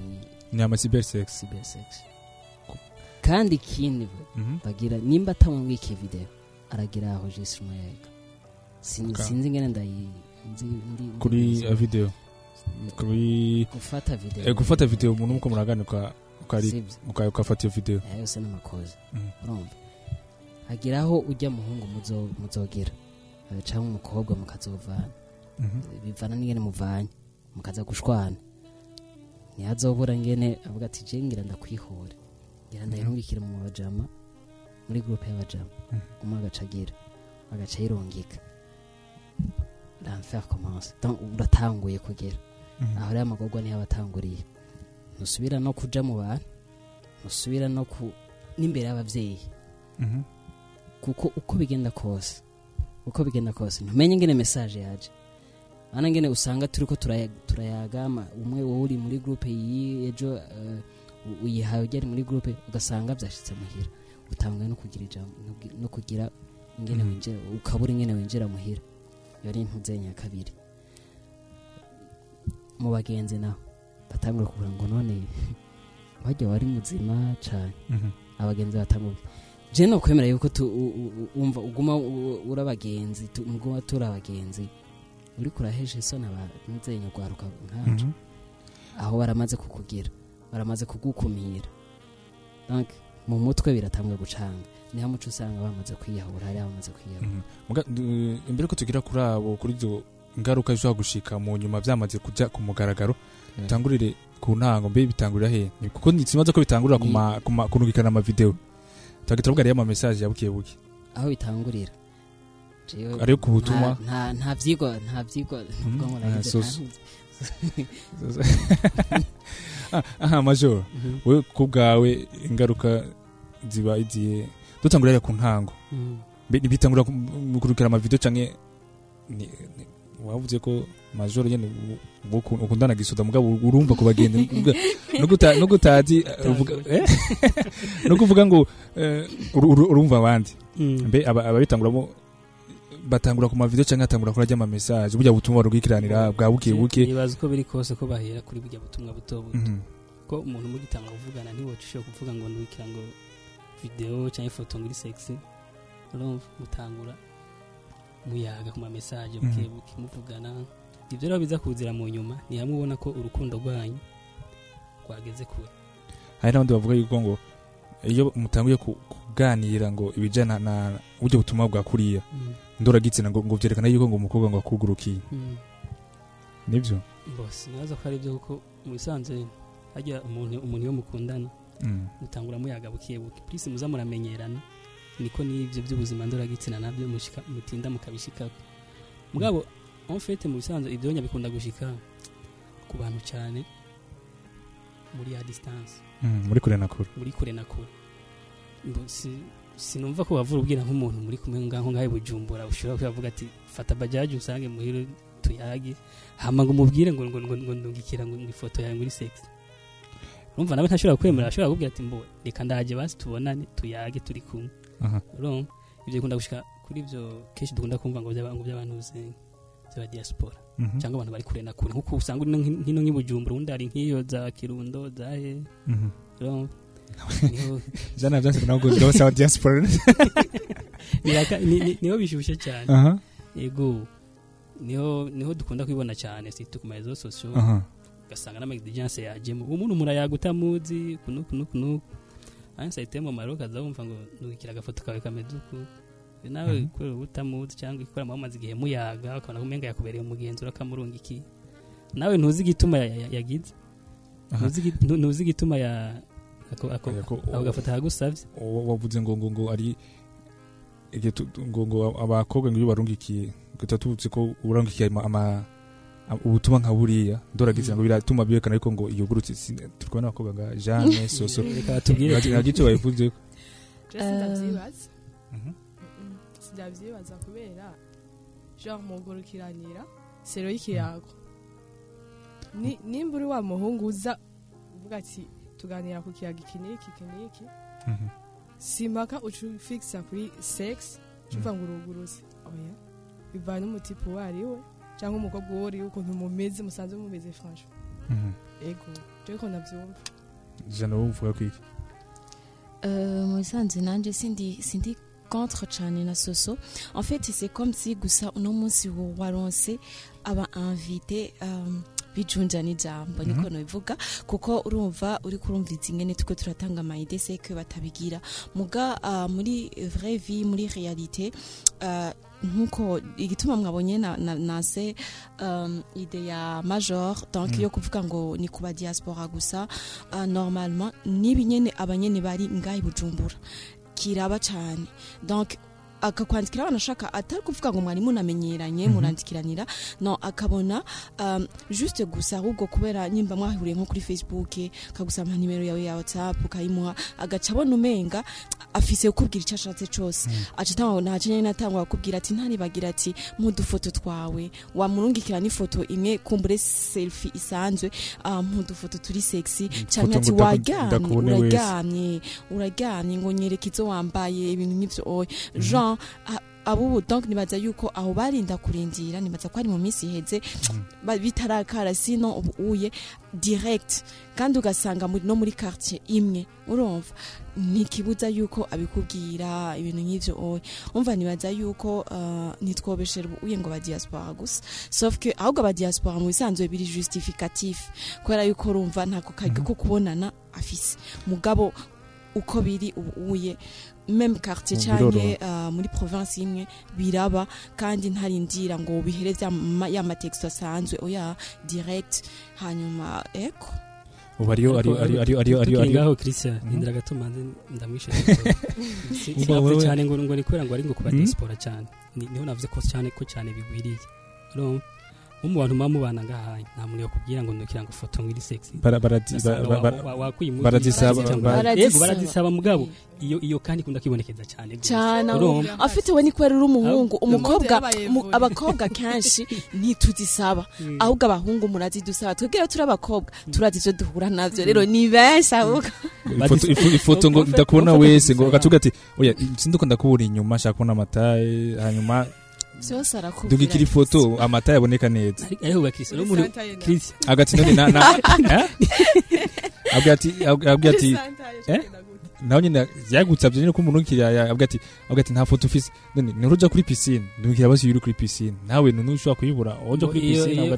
ni kandi ikindi Mhm. bagira nimba atamubwikiye video aragira aho Sin- Okay. sinzi ngene ndayi kuri video. Kuri gufata video. Eh, gufata video umuntu muko muragana uka ukari ukafata iyo video. Aya yose n'amakoza Mhm. urumva? Hagiraho ujya muhungu muzo- muzogira eh, canke umukobwa mukazovana. Mhm. bivana n'ingene muvanye mukaza gushwana. Ntihazobura ngene avuga ati je ngira ndakwihore. Ngira ndayirungikira mu bajama muri groupe y'abajama. Mhm. umwe agaca agira agaca yirungika l'enfer commence. Uratanguye kugera. Mhm. aho rero amagorwa ni ho abatanguriye. Ntusubira no kuja mu bantu ntusubira no ku n'imbere y'abavyeyi. Mhm. kuko uko bigenda kose uko bigenda kose ntumenye ngene message yaje. Ana ngene usanga turiko turaya- turayagama. Umwe wowe uri muri groupe iyi ejo eh, u- uyihaye ujya ari muri groupe ugasanga byashitse muhira. Utanguye no kugira ijambo no kugi- no kugira ingene Mhm. winjira ukabura ingene winjira muhira. Iyo ari intuzenya kabiri mu bagenzi naho batangura kuvuga ngo none wajya wari muzima cane. Mhm. abagenzi batangura je no kwemera yuko umva uguma uri abagenzi muguma turi abagenzi. Uri kurahesha isoni abanzenya rwaruka nkanje Mhm. aho baramaze kukugira baramaze kugukumira. Donc mu mutwe biratangwa gucanga. Niho muco usanga bamaze kwiyahura hari abamaze kwiyahura. Mhm. Imbere ko tugira kuri abo kuri izo ngaruka zishobora gushika mu nyuma byamaze kujya ku mugaragaro Yeah. bitangurire ku ntango mbe bitangurira he? Ni- kuko ntikimaze ko bitangurira ku Ni- ma- ku ma- kunugikana ama video. Tugira turavuga rero ama message ya buke buke. Aho bitangurira. Ari ku butumwa? nta- nta nta vyigwa nta vyigwa Ah, Ah, aha major Mhm. we ku bwawe ingaruka ziba igiye dutangurira ku ntango Mhm. Mu kurukira ama video canke ni- ni- wavuze ko major nyene u- uku- ukundana gisuda mugabo urumva ku bagenzi no no gutazi uvuga- eh? no kuvuga ngo eh, uru- uru- urumva abandi Mm. mbe aba- ababitanguramo batangura ku mavideo canke atangura kuri ajya ama message burya butumwa barugikiranira bwa buke. buke. Nibaza uko biri kose ko bahera kuri burya butumwa buto buto. Mhm. ko umuntu mugitanga kuvugana ntiwoca ushobora kuvuga ngo nubikira ngo video cyangwa ifoto ngo iri sexy urumva? Mutangura muyaga ku mamesaje Mhm. buke buke muvugana. Ibyo rero biza kuzira mu nyuma ni hamwe ubona ko urukundo rwanyu rwageze kure. Hari n'abandi bavuga yuko ngo iyo mutanguye ku- kuganira ngo ibijyana na uburyo butumwa bwa kuriya. Mm. Ndoragitsina ngo byerekana yuko ngo umukobwa ngo akugurukiye. Mm. ni byo? Bose nabaza ko ari byo kuko mu bisanzwe hajya umuntu umuntu iyo mukundana Mm. mutangura muyaga buke. Buke purisi muza muramenyerana niko n'ibyo by'ubuzima ndoragitsina na byo mutinda mukabishikako. Mugabo en fait mu bisanzwe ibyo nya bikunda gushika ku bantu cyane muri ya distance. Mm, muri kure na kure. Muri kure na kure. Sinumva ko wavura ubwira nk'umuntu muri kumwe ngaho ngaho bujumbura ushobora kuyavuga ati fata bajaji usange muhire tuyage. Hama ngo umubwire ngo ngo ngo ngo ndungikira ngo ngo ifoto yawe muri sex. Urumva nawe ntashobora kwemera ashobora kubwira ati mbo reka ndaje basi tubonane tuyage turi kumwe. Urumva? Ibyo bikunda gushika kuri ibyo kenshi dukunda kumva ngo by'aba- ngo by'abantu uzi by'aba diaspora. Mhm. cyangwa abantu bari kure na kure. Nkuko usanga uri no nki- hino nk'i Bujumbura undi hari nk'iyo za Kirundo za he? Mhm. urumva? jana byanse ntabwo ndose wa diaspora. Niho bishyushye cyane. Yego ni ho ni ho dukunda kwibona cyane si ku marezo sosiyo ugasanga n'amagidijanse yajemo uwo muntu murayaga utamuzi kuno kuno kuno hanyuma sayite mu maroka aza wumva ngo ntukira agafoto kawe kameze uku. Nawe Mhm. kubera uba utamuzi cyangwa ikora mumaze igihe muyaga ukabona ko umenga yakubereye umugenzi urakamurunga iki. Nawe ntuzi igituma ya- ya- yagize. Ntuzi igi- ntu- ntuzi igituma ako ako Yako- ako gafoto yagusabye Wa- wavuze ngo ngo ngo ari ngo ngo abakobwa ngo iyo barungikiye guhita tuzi ko a- ubutumwa nka buriya ndoragitsina ngo biratuma byerekana ariko ngo iyugurutse turi kubona n'abakobwa nka Jeanne Soso. Reka batubwire. nta gicyo bayivuze je sindavyibaza sindavyibaza kubera genre mugurukiranira sero y'ikiyago Ni- nimba uri wa muhungu uza uvuga ati tuganira ku kiyaga iki n'iki iki n'iki simpaka uca ufikisa kuri sex ucuva ngo uruguruze oya bivana n'umutipe uwo ari we. Cyangwa umukobwa uwo ari we ukuntu mumeze musanzwe mumeze franchement ego. Je ko navyumva jana wowe uvuga ko iki Euh, mu bisanzwe nanjye sindi sindi contre cyane na soso. En fait c'est comme si gusa uno munsi waronse aba invité um, bijunja n'ijambo niko Mhm. nobivuga kuko urumva uri kurumviza ingene tuko turatanga amayide seke batabigira muga uh, muri vraie vie muri réalité uh, nk'uko igituma mwabonye na, na, nase um, ide ya major donc Mm. yo kuvuga ngo ni kuba diaspora gusa uh, normalement nibi nyene abanyene bari ngahi bujumbura kiraba cyane donc akakwandikira abana ashaka atari kuvuga ngo mwari munamenyeranye Mhm. murandikiranira. No akabona um, juste gusa ahubwo kubera nyimba mwahuriye nko kuri facebook akagusaba nimero yawe ya whatsapp ukayimuha agaca abona umenga afise kukubwira icyo ashatse cyose aca atanga ntaco nyene natangwa kukubwira ati ntanibagira ati mudufoto twawe. Wamurungikira n'ifoto imwe kumbure selfie isanzwe uh, mudufoto turi sexy. Foto ati waryamye uraryamye uraryamye ngo nyereka izo wambaye ibintu nk'ivyo oya a- abubu donc nibaza yuko aho barinda kurindira nibaza ko ari mu minsi iheze. Ba- bitarakara sino ubu uye direct. Kandi ugasanga no muri quartier imwe urumva. Ntikibuza yuko abikubwira ibintu nk'ivyo oya umva nibaza yuko uh, uye ngo ba diaspora gusa. Sauf que ahubwo aba diaspora mu bisanzwe biri justificatif. Kubera yuko urumva ntako karyo ko kubonana afise. Mugabo uko biri ubu uye. Meme quartier Mu canke biroroha. uh, muri province imwe biraba kandi ntarindira ngo bihere vya ma- ya matexto asanzwe oya direct hanyuma eko. Ubu ariyo ariyo ariyo ariyo ariyo ariyo. ariyo christian indira gato manze ndamwishe. Wewe- cyane ngo ngo ni kubera ngo ari ngo kuba Mhm. diaspora cyane. Ni- ni ho navuze ko cyane ko cyane bigwiriye. Nko mu bantu muba mubana ngaha nta muntu yakubwira ngo nukira ngo foto sexy wa- wa- wakwimuka barazisaba- mugabo. Iyo iyo kandi ikunda kwibonekeza cyane cyane afite we ni kubera uri umuhungu umukobwa abakobwa kenshi ntituzisaba. Mm. ahubwo abahungu murazidusaba twebwe rero turi abakobwa turazi ivyo duhura navyo. Rero ni benshi ahubwo. Ifoto ngo ndakubona wese ngo gatubwira ati oya sinduko ndakubura inyuma shaka kubona amataye hanyuma dugikira ifoto amataye aboneka neza. Ari- ariho bakirisi no muri Chris agati none na na Eh? abwira ati nawe nyine yagusabye nyine ko umuntu ukiriya yavuga ati avuga ati nta foto ufise none nuruja kuri piscine ndumukiriya basi yuri kuri piscine. Nawe none ushobora kuyibura uja kuri iyo- avuga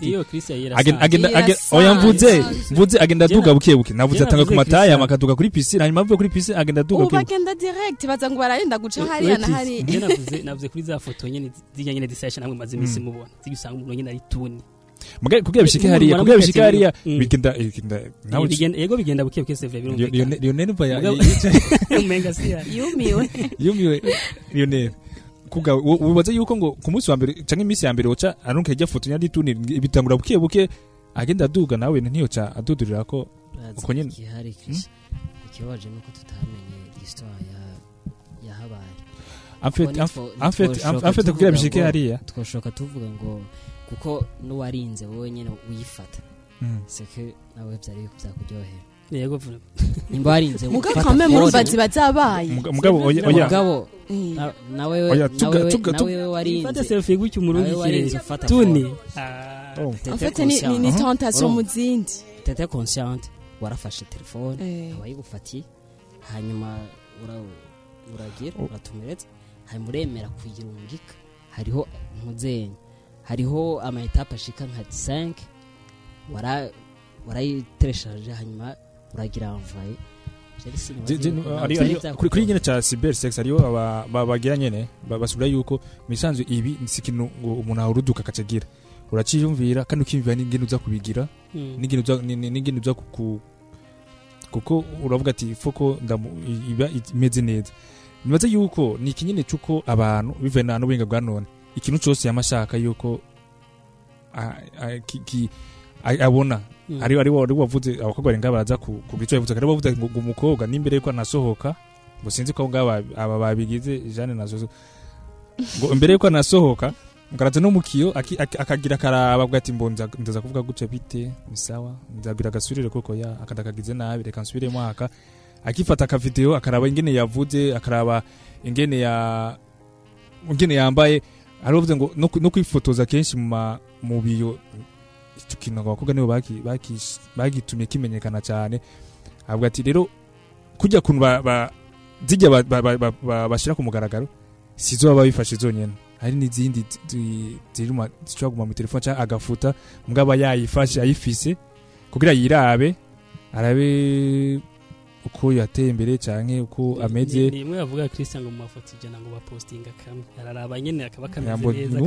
ati agenda oya mvuze mvuze agenda aduga buke buke navuze atanga ku mataya Christian. akaduga kuri piscine hanyuma avuye kuri piscine agenda aduga buke bagenda direct baza ngo baragenda guca hariya na hariya. Navuze navuze kuri za foto nyine zijya nyine disayisha namwe maze iminsi Mm. mubona. Zijya usanga umuntu nyine ari tuni kugira bishike hariya kugira bishike hariya Mm. bigenda bigenda nawe Bigenda- yego bigenda buke buke sevre birumvikana Lionel- Lionel mva ya Mugabo- umenga si ya. Yumiwe. Yumiwe. Lionel kuga ubaze yuko ngo ku munsi wa mbere canke iminsi ya mbere woca aronka ijya foto nyandi tuni bitangura buke buke agenda aduga nawe ntiyoca adudurira ko uko nyene. Chris. Ikibabaje nuko tutamenye histoire ya yahabaye. En fait- en- fait- en fait kugira bishike hariya. twoshoka tuvuga ngo kuko n'uwarinze wowe nyine uyifata. Mm. seke nawe byari byakuryohera yego vuba nimba warinze Mugabo ziba zabaye Muga- mugabo oya mugabo na- nawe nawe warinze. Fata selfie gutyo ufata Tuni. Oh. En fait, ni- ni- tentation Urumva? mu zindi tete consciente. Warafashe telefone Eh. abayigufatiye. Hanyuma ura- uragira Oh. uratumeretse. Hanyuma uremera kuyigira umugika hariho ntuzenya hariho ama etape ashika nka 5 wara warayitereshaje hanyuma uragira envoyer kuri nyine ca cyber sex ariyo aba- ba- bagira nyene ba- basubira yuko misanzwe ibi si ikintu umuntu ahuruduka akacagira. Uraciyumvira kandi ukiyumvira n'ingene uza kubigira Mm. n'ingene uza kuko uravuga ati foko iba imeze neza. Nibaze yuko ni ikinyene cy'uko abantu bivuye n'ubuhinga bwa none. Ikintu cyose yamashaka yuko abona. Mm. ari ari wari wavuze abakobwa barenga baraza ku ku gico yavuze kandi bavuze ngo umukobwa nimbere yuko anasohoka ngo sinzi ko ngaba aba babigize Jeanne na zo ngo imbere yuko anasohoka ngaraza no mukiyo akagira karaba bwa ati mbonza ndaza kuvuga gutya bite? Ni sawa. Nzabwira gasubirire koko ya akadakagize nabi reka nsubiremo aka akifata aka video akaraba ingene yavuze akaraba ingene ya ingene yambaye aravuze ngo no kwifotoza kenshi mu biyo icyo kintu abakobwa nibo bagitumye kimenyekana cyane avuga ati rero kujya kuntu zijya ba- ba- ba- ba- ba- bashyira ku mugaragaro sizo baba bifashe zonyine hari n'izindi zishobora kuguma mu telefone cyangwa agafuta mugabo aba yayifashe ayifise kugira yirabe arabe uko yateye imbere cyangwa uko ameze. ni imwe bavuga Christian ngo mu mafoto ijana ngo bapostinga kamwe araraba nyene akaba kameze neza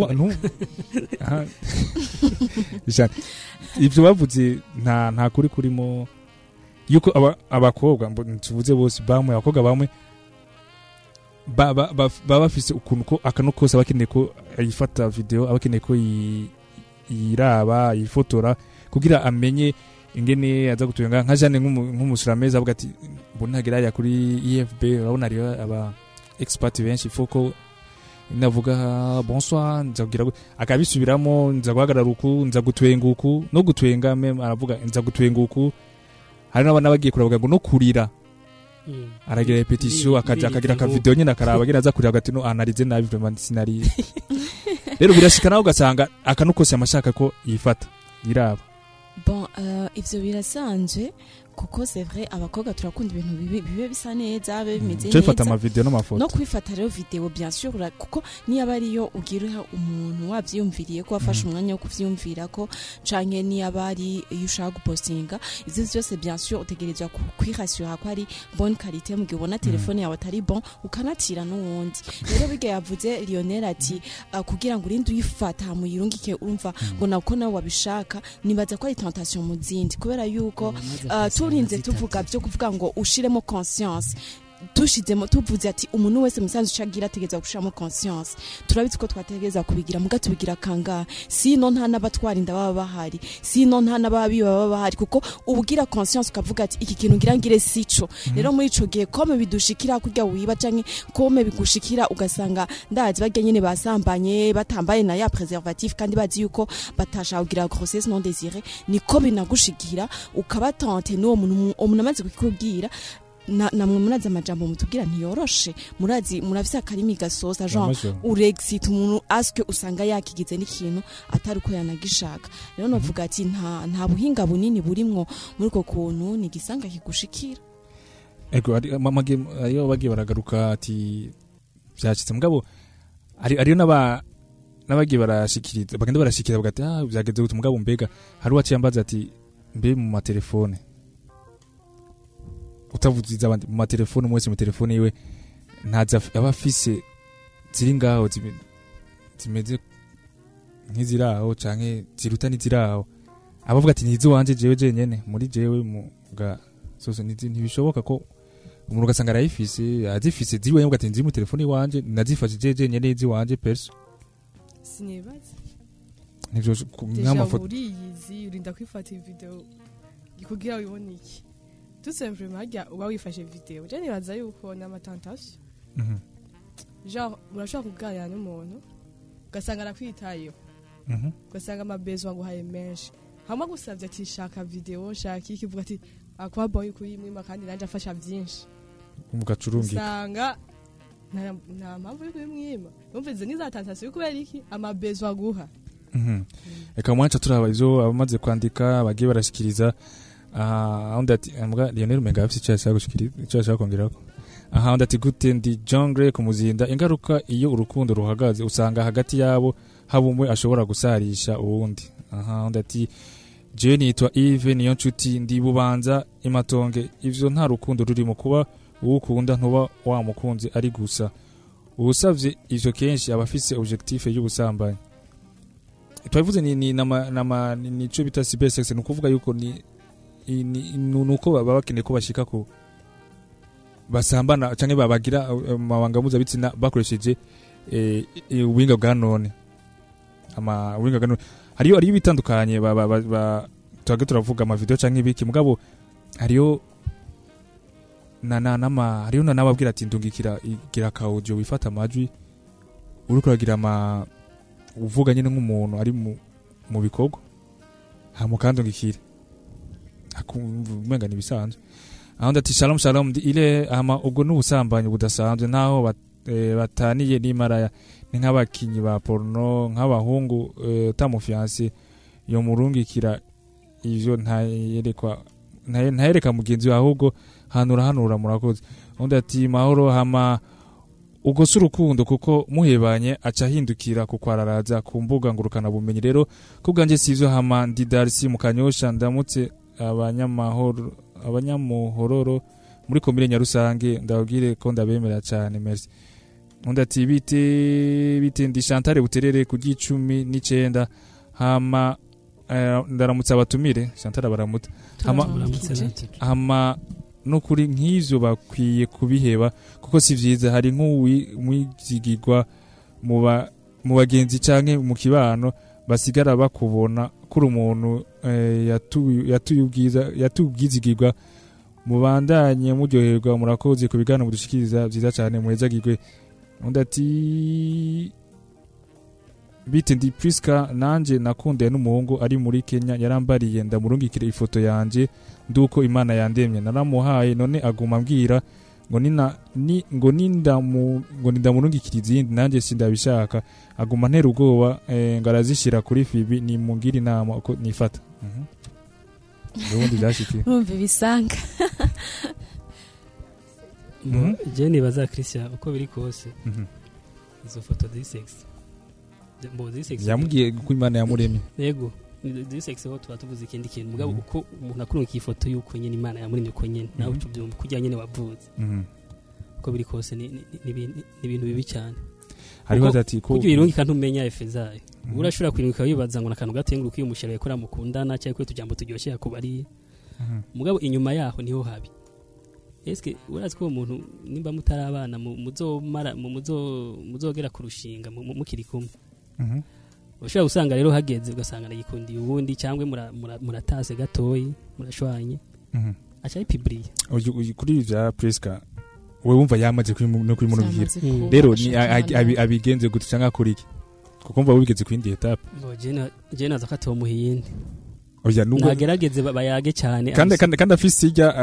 ibyo bavuze nta nta kuri kurimo. Yuko aba- abakobwa tuvuze bose bamwe abakobwa bamwe ba- ba- ba- baba bafise ukuntu ko akantu kose aba akeneye ko yifata video aba akeneye ko yi- yiraba yifotora kugira amenye ingene aza gutunga nka Jeanne nk'umu- nk'umusurameza avuga ati mbona hagera hariya kuri EFB urabona hariyo aba expert benshi foko navuga bonsoir nza kugira akabisubiramo nza guhagarara uku nza gutwenga uku no gutwenga meme aravuga nza gutwenga uku. Hari n'abana bagiye kuravuga ngo no kurira. Mm. aragira repetition akaja ibi akagira yitwa ngo- akavideo nyine akaraba agira aza kurira agati no anarize nabi vraiment sinari. Rero birashika nawe ugasanga akantu kose amashaka ko yifata yiraba. Bon euh, ivyo birasanzwe kuko c'est vrai abakobwa turakunda ibintu bibe bisa neza bibe bimeze cyo bifata neza. amavideo n'amafoto. No kwifata rero video bien sûr kuko niyo aba ariyo ugira umuntu wavyiyumviriye ko wafashe umwanya wo kuvyiyumvira ko canke niyo aba ari iyo ushaka gupostinga ivyo vyose bien sûr utegerezwa kwirasura ko ari bonne qualité mu gihe ubona telefone yawe atari bon ukanatira n'uwundi. Rero biga yavuze Lionel ati uh, kugira ngo urinde uyifata muyirungike urumva ngo nako nawe wabishaka nibaza ko ari tentation mu zindi. Kubera yuko uh, turinze tuvuga byo kuvuga ngo ushiremo conscience. Dushizemo tuvuze ati umuntu wese musanzu ucagira ategeza gushiramo conscience. Turabizi ko twategeza kubigira muga tubigira kangahe sino nta n'abatwarinda baba bahari sino nta n'ababi baba bahari kuko ubugira conscience ukavuga ati iki kintu ngira ngire sico rero muri ico gihe kome bidushikira kurya wiba canke kome bigushikira ugasanga ndazi barya nyene basambanye batambaye na ya preservatif kandi bazi yuko batashaka kugira grossesse non désirée niko binagushikira ukabatante n'uwo muntu umuntu amaze kukubwira namwe murazi amajambo mutubwira ntiyoroshe murazi murafise akarimi gasosa Yamaze. urexit umuntu aske usanga yakigize n'ikintu atari uko yanagishaka. Rero novuga ati nta nta buhinga bunini burimwo. Muri uko kuntu ni igisanga kigushikira. Ego ari amage ayo bagiye baragaruka ati byacitse mugabo ari ariyo naba nabagiye barashikiriza bagenda barashikira bagati ah byageze gute? Mugabo mbega. Hari uwaciye ambaza ati mbe mu matelefone. Utavuziza abandi mu matelefone mwese mu telefone yiwe ntaza aba afise ziri ngaho zime- zimeze nk'iziri aho canke ziruta n'iziri aho. Abavuga ati nizi wanje jewe jenyene muri jewe mu bwa sose ntibishoboka ko umuntu ugasanga arayifise azifise ziri wenyene ati nziri mu telefone iwanje nazifashe jewe jenyene izi wanje perso. Sinibaza. Ku- deja nk'amafoto uriyizi urinda kwifata video kugira wibone iki. Simplement harya uba wifashe video je nibaza yuko genre urashobora kuganira n'umuntu ugasanga arakwitayeho ugasanga amabezo aguhaye menshi hamwe agusabye ati shaka video shaka iki uvuga ati akuba boy kuyimwima kandi nanje afasha byinshi mugacurungika usanga nta mpamvu yo kubimwima numvise n'iza tentation kubera iki amabezo aguha reka mwanca turaba ivyo abamaze kwandika bagiye barashikiriza aha undi ati mbwa Lionel Menga afite icyo yashaka gushikiriza icyo yashaka kongerako aha undi ati gute ndi jungle kumuzinda ingaruka iyo urukundo ruhagaze usanga hagati yabo haba umwe ashobora gusarisha uwundi. Aha undi ati je nitwa Yves niyo nshuti ndi bubanza imatonge ivyo nta rukundo rurimo kuba uwukunda ntuba wamukunzi ari gusa. Uwusavye ivyo kenshi aba afise objectif y'ubusambanyi. Twabivuze ni ni nama nama ni- nico bita cybersex ni ukuvuga yuko ni ni nuko baba bakeneye ko bashika ku basambana canke babagira eh, amabanga mpuzabitsina bakoresheje eh, ubuhinga bwa none. Ubuhinga bwa none. Hariyo hariyo bitandukanye ba, ba, ba, ba tuage turavuga ama video canke ibiki. Mugabo hariyo na na nama hariyo na nababwira ati ndungikira igira ka audio wifata amajwi. Uriko uragira ama uvuga nyine nk'umuntu ari mu bikorwa. Hama ukandungikire. Akumva umenga ibisanzwe aho ati shalom shalom. Ile hama ubwo n'ubusambanyi budasanzwe eh, bataniye n'imaraya ni nk'abakinyi ba porno nk'abahungu eh, utamufianse yo murungikira ivyo ntayerekwa ntaye- ntayereka mugenzi we ahubwo hanura hanura murakoze undi ati mahoro hama ubwo si urukundo kuko muhebanye aca ahindukira kukwararaza ku mbuga ngurukana bumenyi rero kubwanjye si ivyo hama ndi darisi mu kanyosha ndamutse abanyamahoro abanyamuhororo muri komine nyarusange ndababwire ko ndabemera cyane merci. Undi ati bite bite ndi Chantal buterere ku gicumi n'icenda hama eh, ndaramutse abatumire Chantal baramuta hama hama nukuri nk'ivyo bakwiye kubiheba kuko si vyiza hari nk'uwizigirwa mu bagenzi canke mu kibano basigara bakubona kuri umuntu eh, yatu- yatuye ubwiza yatuye ubwizigirwa mubandanye muryoherwa murakoze ku biganiro mudushikiriza vyiza cane muhezagirwe undi ati bite ndi Priska nanje nakundaye n'umuhungu ari muri Kenya yarambariye ndamurungikira ifoto yanje nduko imana yandemye. Naramuhaye none aguma ambwira ngo nina ni ngo nindamu ngo ndamurungikira izindi nanjye sindabishaka. Aguma ntera ubwoba eh, ngo arazishira kuri Fibi ni mungira inama uko nifata. Mhm. ubundi byashikiye urumva ibisanga. Mhm. je nibaza christian uko biri kose. Mhm. izo foto disex yamubwiye ko imana yamuremye. Yego. Disex ho tuba tuvuze ikindi kintu mugabo Mhm. uko umuntu akurunga ifoto y'uko nyine imana yamuremye uko nyine nawe Mhm. uca ubyumva kujya nyine wavuze Mhm. uko biri kose ni ibintu- bibi cyane hariho ati ko kujya uyirungika ntumenya efe zayo Mhm. urashobora kwirinduka wibaza ngo nakantu gatenguruka iyo umushere yakora mukundana cyangwa ko utujambo turyoshye yakubariye mugabo inyuma yaho ni ho habi eske urazi ko uwo muntu nimba mutari abana mu- muzomara mu- muzo- muzogera kurushinga mu- mu- mukiri kumwe. Ushobora gusanga rero hageze ugasanga nagikundiye ubundi cyangwa mura- mura- muratase gatoyi murashwanye. Mhm. aca uyu- kuri ibi bya Priska we wumva yamaze no Yamaze kuba rero abigenze gute cyangwa akora iki? Kuko mva wigeze ku yindi etape. Je naza ko atomuha iyindi. Ba- bayage cyane. Kandi afise ijya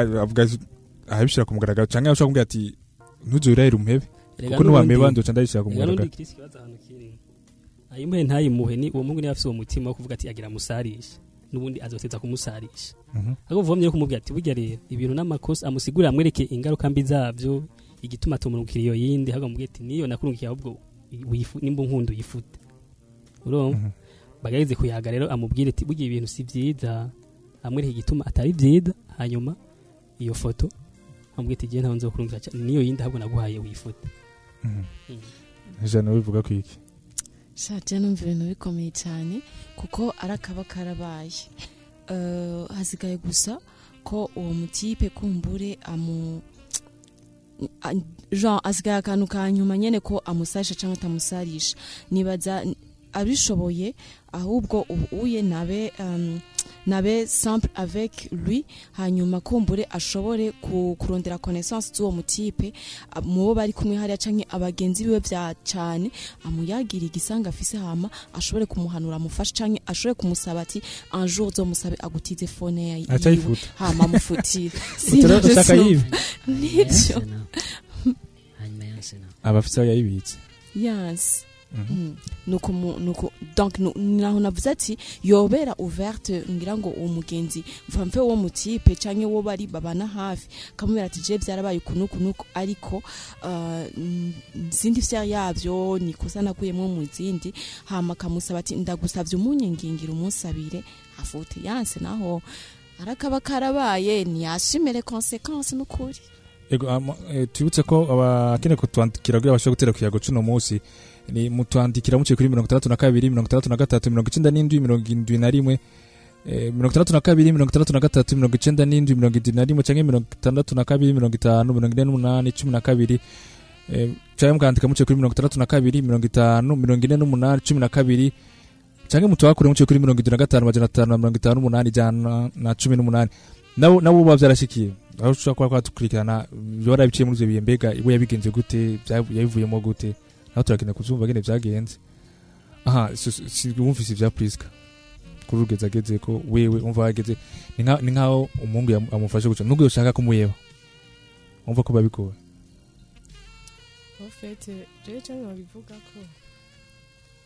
ahabishira ku mugaragaro cyangwa ashobora kumbwira ati ntuzurire umhebe Erega kuko nuwameba ndoca ndayishira ku mugaragaro. Ayimuhe ntayimuhe ni uwo mungu niba afise uwo mutima wo kuvuga ati agira musarishe. N'ubundi azoteza kumusarisha Mhm. ariko vumye kumubwira ati burya rero ibintu n'amakosa amusigurira amwereke ingaruka mbi zabyo igituma tumurungikira iyo yindi ahubwo amubwira ati niyo nakurungikiye ahubwo nimba unkunda uyifute. Urumva bagaheze kuyaga rero amubwire ati burya ibintu si byiza amwereke igituma atari byiza hanyuma iyo foto amubwira ati igihe ntawe nzokurungikira cyane niyo yindi ahubwo naguhaye wifute ijana bivuga ku iki? Shaje numva ibintu bikomeye cyane kuko ari akaba karabaye. Eh, hasigaye gusa ko uwo mutipe kumbure amu jean asigaye akantu ka nyuma nyene ko amusarisha cyangwa atamusarisha. Nibaza abishoboye ahubwo ubu uye nabe nabe simple avec lui hanyuma kumbure ashobore ku, kurondera connaissance z'uwo mutipe a- mu bo bari kumwe hariya canke abagenzi biwe vya cane amuyagira igisanga afise hama ashobore kumuhanura amufashe canke ashobore kumusaba ati un jour uzomusabe agutize fone ya- yiwe. Acayifuta. hama amufutire. Nivyo hanyuma yanse nawe abafite aho yayibitse. Yes. Mu- naho navuze ati yobera ouverte ngira ngo uwo mugenzi. Mve wo mutipe canke wo bari babana hafi. Kamubera ati je byarabaye uku nuku. Nuku ariko uh, mm, zindi vya yavyo nikosa nakuyemwo mu zindi. Hama kamusaba ati ndagusavye umunyengingira umusabire. Afute yanse naho. Arakaba karabaye ntiyashimire konsekansi n'ukuri. Eh, tubibutse ko abakeneye kutwandikira kugira bashobore gutera ku kiyago cuno munsi. ni mutwandikira muciye kuri mirongo itandatu na kabiri mirongo itandatu na gatatu mirongo icenda n'indwi mirongo indwi na rimwe eh, mirongo itandatu na kabiri mirongo itandatu na gatatu mirongo icenda n'indwi mirongo indwi na rimwe canke mirongo itandatu na kabiri mirongo itanu mirongo ine n'umunani cumi na kabiri. Eh, canke mukandika muciye kuri mirongo itandatu na kabiri mirongo itanu mirongo ine n'umunani cumi na kabiri. Canke mutwakure muciye kuri mirongo indwi na gatanu amajana atanu na mirongo itanu n'umunani ijana na cumi n'umunani. Nabo buba byarashikiye aho ushobora kuba kwadukurikirana byo warabiciye muri ivyo bihe mbega we yabigenze gute yabivuyemo gute. Naho turakeneye kuvyumva ngene vyagenze. Aha wumvise ivya priska. Kuri ugeze ageze ko wewe umva wageze. Ni nka- ni nkaho umuhungu amufashe guca nubwo yoshaka kumuyeba. Umva ko babigoye ofete jewe cyangwa babivuga ko?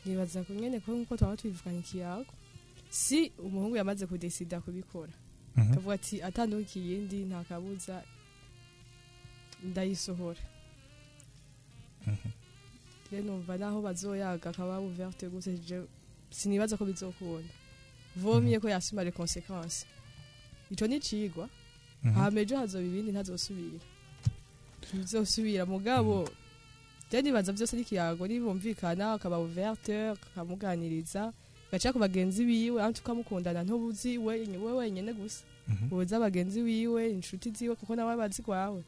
Nibaza ku nyene ko nk'uko twaba tubivuganye ikiyago si umuhungu yamaze kudesida kubikora. Mhm. akavuga ati atandukiye iyindi nta kabuza ndayisohora rero numva naho bazoyaga akaba ouverte gute sinibaza ko bizokunda. Vomye ko yasuma les conséquences. Ico ni cigwa Mhm. hama ejo hazoba ibindi ntazosubira. Ntizosubira mugabo je nibaza byose n'ikiyago nibumvikana akaba ouverte akamuganiriza gaca ku bagenzi biwe anti ukamukundana ntubuzi we we wenyene gusa. Ubuza abagenzi biwe inshuti ziwe kuko nawe bazi kwawe.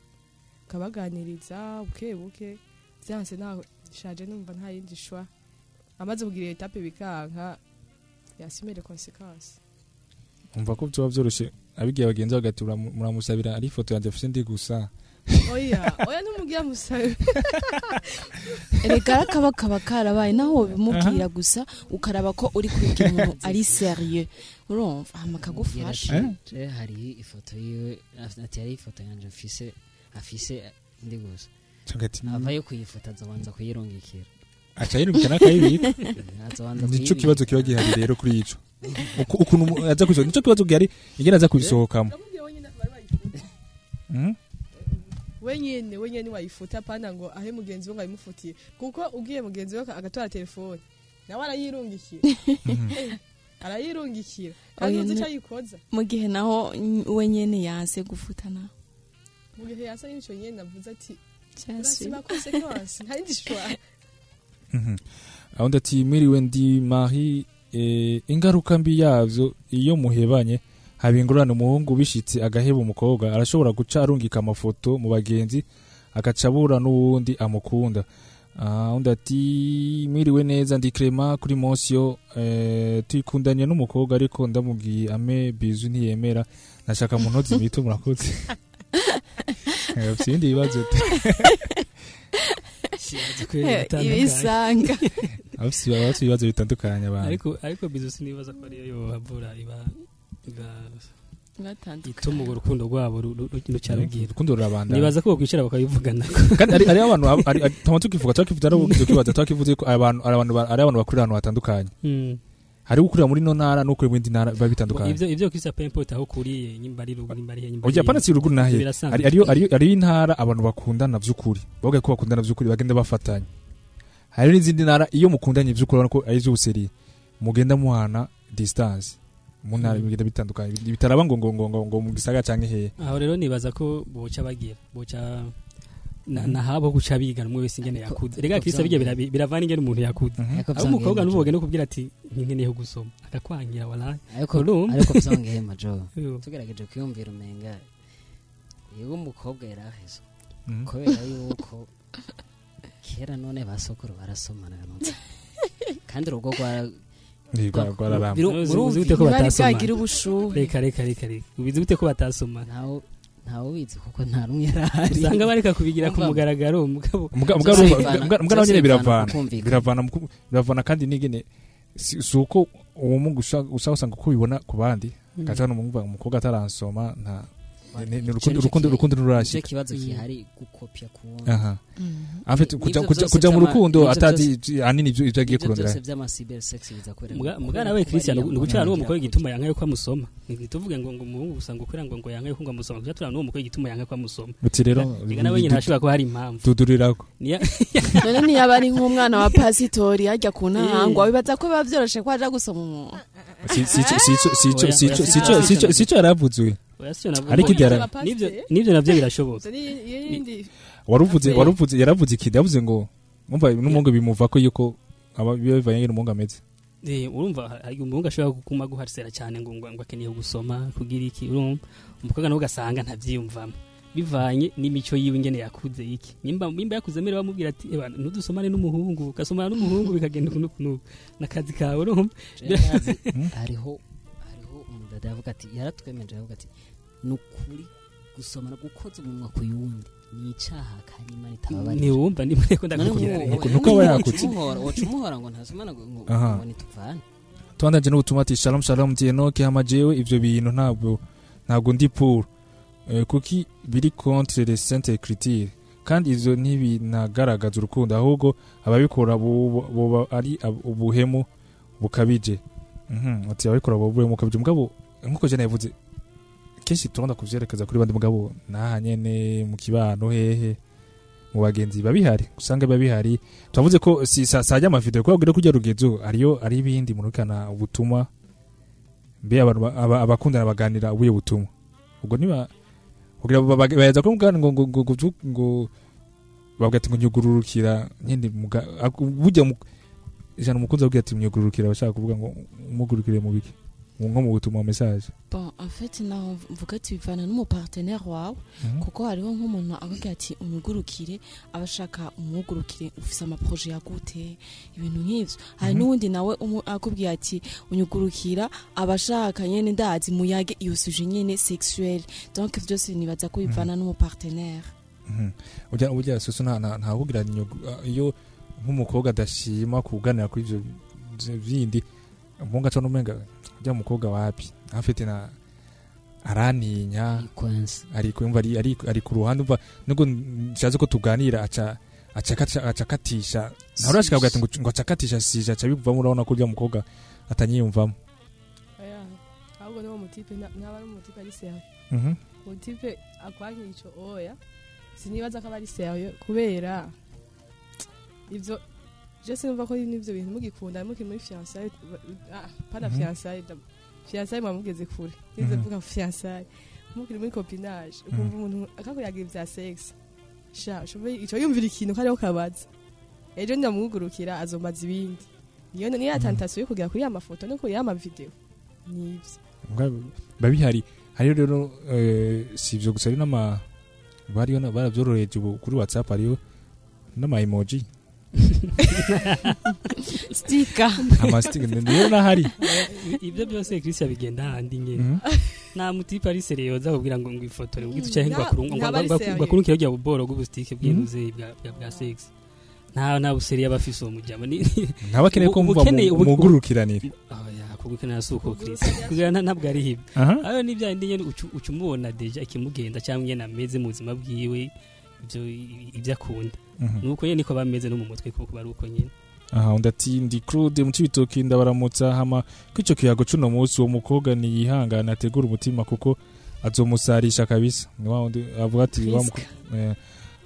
Ukabaganiriza buke buke. Byanse ntaho shaje numva nta yindi shwa. Amaze kugira etape bikanka yasimere konsekansi umva ko vyoba vyoroshe abigiye abagenzi bagati "Uramu- muramusabira ari ifoto yanje afise ndi gusa. Oya oya ntumugira musabe. Erega arakaba kaba karabaye naho bimubwira gusa ukaraba ko uri kubibwira umuntu ari serieux urumva hama akagufasha je hari ifoto yiwe ati hari ifoto yanje afise afise ndi gusa. Avayo kuyifota azabanza kuyirungikira. Aca yirukana akayibika azabanza nico kuyibika. kibazo kiba gihari rero kuri ico. Uku- ukuntu aza kubisohoka nico kibazo gihari ingene aza kubisohokamo Mhm. wenyene wenyene wayifuta pana ngo ahe mugenzi we ngo ayimufutiye. Kuko ugiye mugenzi we agatora telefone. Nawe arayirungikira. Eh, arayirungikira. Kandi uzi ico ayikoza. mu gihe naho mm, we nyene yanse gufuta nawe mu gihe yasa n'ico nyene navuze ati Urasiba konsekansi nta yindi shwa Mhm. aho ndati miriwe ndi mari eh, ingaruka mbi yavyo iyo muhebanye. Haba ingorane umuhungu bishitse agaheba umukobwa arashobora guca arungika amafoto mu bagenzi agaca abura n'uwundi amukunda. Undi ati mwiriwe neza ndi Clement kuri Mosio eh, tuyikundanye n'umukobwa ariko ndamubwiye ame bizu ntiyemera. Nashaka mu ntozi murakoze. Ufite ibindi bibazo ibisanga abafite abafite ibibazo bitandukanye abantu. Ariko ariko bizo sinibaza ko ariyo yohavura iba ituma urwo rukundo rwabo ru- ru- rucarugira urukundo rurabandanya nibaza ko bakwicara bakabivugana. Kandi ari abantu ari ari- tuma tukivuga ari ubugize kibazo twakivuze ko abantu ari abantu ba- ari abantu bakorera ahantu hatandukanye. Mm. Hari ukurira muri no ntara n'ukurira mu yindi ntara biba bitandukanye. ivyo ivyo kwisa pempote aho kuriye nyimba ari ruguru nyimba ari nyimba oya pana si ruguru nahe? Ariyo ariyo intara abantu bakundana vy'ukuri. Bavuga ko bakundana vy'ukuri bagenda bafatanya. Hari n'izindi ntara iyo mukundanye vy'ukuri ko ari ivy'ubuseri mugenda muhana distance. Mu ntara bigenda bitandukanye. Bitaraba ngo ngo ngo, ngo mu gisagara canke hehe aho rero nibaza ko boca bagira boca na, na habo guca bigana umwe wese ingene yakuze rega kirisa bijya bira- biravana ingene umuntu yakuze Ariko aho umukobwa n'uboge no kubwira ati nkeneye gusoma. Akakwangira wala ariko ariko vyongeye majo tugerageje kwiyumvira umenga. Yego umukobwa yaraheze Mhm. kubera yuko kera none basokuru barasomana kanutse kandi urugo rwa rwararamba. uzi gute ko batasoma reka reka reka ubizi gute ko batasoma ntawe ubizi kuko nta rumwe yarahari usanga bareka kubigira ku mugaragaro. Mugabo bivana biravana. biravana kandi n'ingene si uko uwo mungu usanga uko ubibona ku bandi. Mm. gaca n'umwumva umukobwa ataransoma nta ni- urukundo urukundo ki- urukundo nico nturashika kibazo Mm. gihari gukopya ku aha Mhm. afite kuja mu rukundo atazi ivyo ivyo agiye kurondera byose vy'ama cyber sex biza kubera Muga- ngo- muga kubera nawe ko Christian ni gucana n'uwo mukobwa igituma yankaye ko amusoma ntituvuge ngo ngo umuhungu gusa ngo kugira ngo ngo yankaye ko ngo amusoma kuja turana n'uwo mukobwa igituma yankaye ko amusoma Uti rero, reka nawe nyine hashobora kuba hari impamvu tudurirako none ntiyaba ari nk'umwana wa pasitori hajya ku ntahangwa wibaza ko biba vyoroshe ko aja gusoma umuntu Si- sico sico sico sico sico oya, ariko nivyo navyo birashoboka. Yaravuze ikindi yavuze ngo umva n'umuhungu bimuva ko yuko bivanye n'ingene umuhungu ameze. Eh, urumva hari umuhungu ashobora kuguma guharisera cyane ngo ngo akeneye gusoma kugira iki? Urumva? Umukobwa nawe ugasanga ntavyiyumvamo. Bivanye n'imico yiwe ingene yakuze iki? Nimba nimba yakuze mbere bamubwira ati ntudusomane n'umuhungu. Ugasomana n'umuhungu bikagenda kuno kuno nakazi kawe urumva? Jewe hariho umudada yavuga ati yaratwemeje yavuga ati ni ukuri gusomana gukoza umunwa ku yundi ni icaha kanyima ritababarira ntiwumva nimba ariko ndakubwira rero. Nuko- aba yakutse. waca umuhora ngo ntasomana ngo nituvane. Twandanje n'ubutumwa ati shalom shalom dienoke hama jewe ivyo bintu ntabwo ntabwo ndi pour Eh, kuki biri contre les saintes écritures kandi ivyo ntibinagaragaza urukundo ahubwo ababikora bo- boba ari ubuhemu bukabije. Mhm, ati ababikora boba ubuhemu bukabije. Mugabo nk'uko jana yavuze kenshi turonda kuvyerekeza kuri bandi mugabo naha nyene mu kibano hehe. Mu bagenzi biba bihari usanga biba bihari. Twavuze ko si sa- sajya amavideo kuko babwira ko ujya rugezo ariyo ari ibindi murukana ubutumwa. Mbe abakundana baganira ubuye butumwa. Ubwo niba kugira baheza ko mugana ngo ngo ngo ngo babwira ati ngo nyugururukira nyine burya ijana umukunzi abwira ati nyugururukira bashaka kuvuga ngo umugurukire mu biki? Nko mu butumwa message bon en fait mvuga ati bivana n'umupartenaire wawe Mhm. kuko hariho nk'umuntu akubwira ati umugurukire aba ashaka umugurukire ufise amaproje yagute ibintu nk'ivyo hari Mhm. n'uwundi nawe akubwira ati unyugurukira aba ashaka nyene ndazi muyage iyo suje nyene sexuelle donc vyose nibaza ko bivana Mhm. ujya ujya soso nta nta nta kugira nyugu- ah, iyo nk'umukobwa adashima kuganira kuri ivyo bindi umuhungu aca n'umenga ujya mukobwa wapi afite na araninya ari ku ruhande umva nubwo nshaze ko tuganira aca aca aca- aca akatisha ntawe urashika ati ngo acakatisha sije aca bivamo urabona ko ujya mukobwa atanyiyumvamo. Ahubwo niwo mutipe nta- ntaba ari umutipe ari Mhm. umutipe akwankiye ico oya. Sinibaza ko aba ari serieux kubera ivyo je sinumva ko n'ivyo bintu mugikunda mukiri muri ah pas Mhm. fiançailles d'ab- fiançailles mwamugeze kure nize Mhm. mvuga fiançailles mukiri muri copinage ukumva umuntu sex sha ushoboye ico yumvira ikintu kariho kabaza ejo ndamwugurukira azomaza ibindi niyo niyo yatantation yo kugera kuri ya mafoto no kuri ya mavideo nivyo Mbwa biba bihari hariyo rero eh, si ivyo gusa ari n'ama bariyo baravyoroheje ubu kuri whatsapp hariyo n'ama emoji stika amastika niyo nahari ibyo byose Christian bigenda handi nyene Mhm. nta mutipe ari serieux aza kubwira ngo ngwifotore ubwite Mm, ucaye nta- ngo bakurukira rya buboro bw'ubustike bw'inuze bwa bwa- sex. Nta nta buseri aba afise uwo mujama ni ntaba akeneye ko ubu- mugurukiranira oya kugukenera si uko Christian kugira nta- ntabwo ari hibyo Aha. ayo ni bya bindi nyene uca umubona deja ikimugenda cyangwa nyene ameze mu buzima bwiwe. Ibyo ibyo akunda Mhm. nuko nyene niko bameze no mu mutwe kuko bari uko nyene. Aha undi ati ndi claude mu cibitoki ndabaramutsa hama kw'ico kiyago cuno munsi uwo mukobwa niyihangane ategura umutima kuko azomusarisha kabisa. Ni wa wundi avuga ati eh,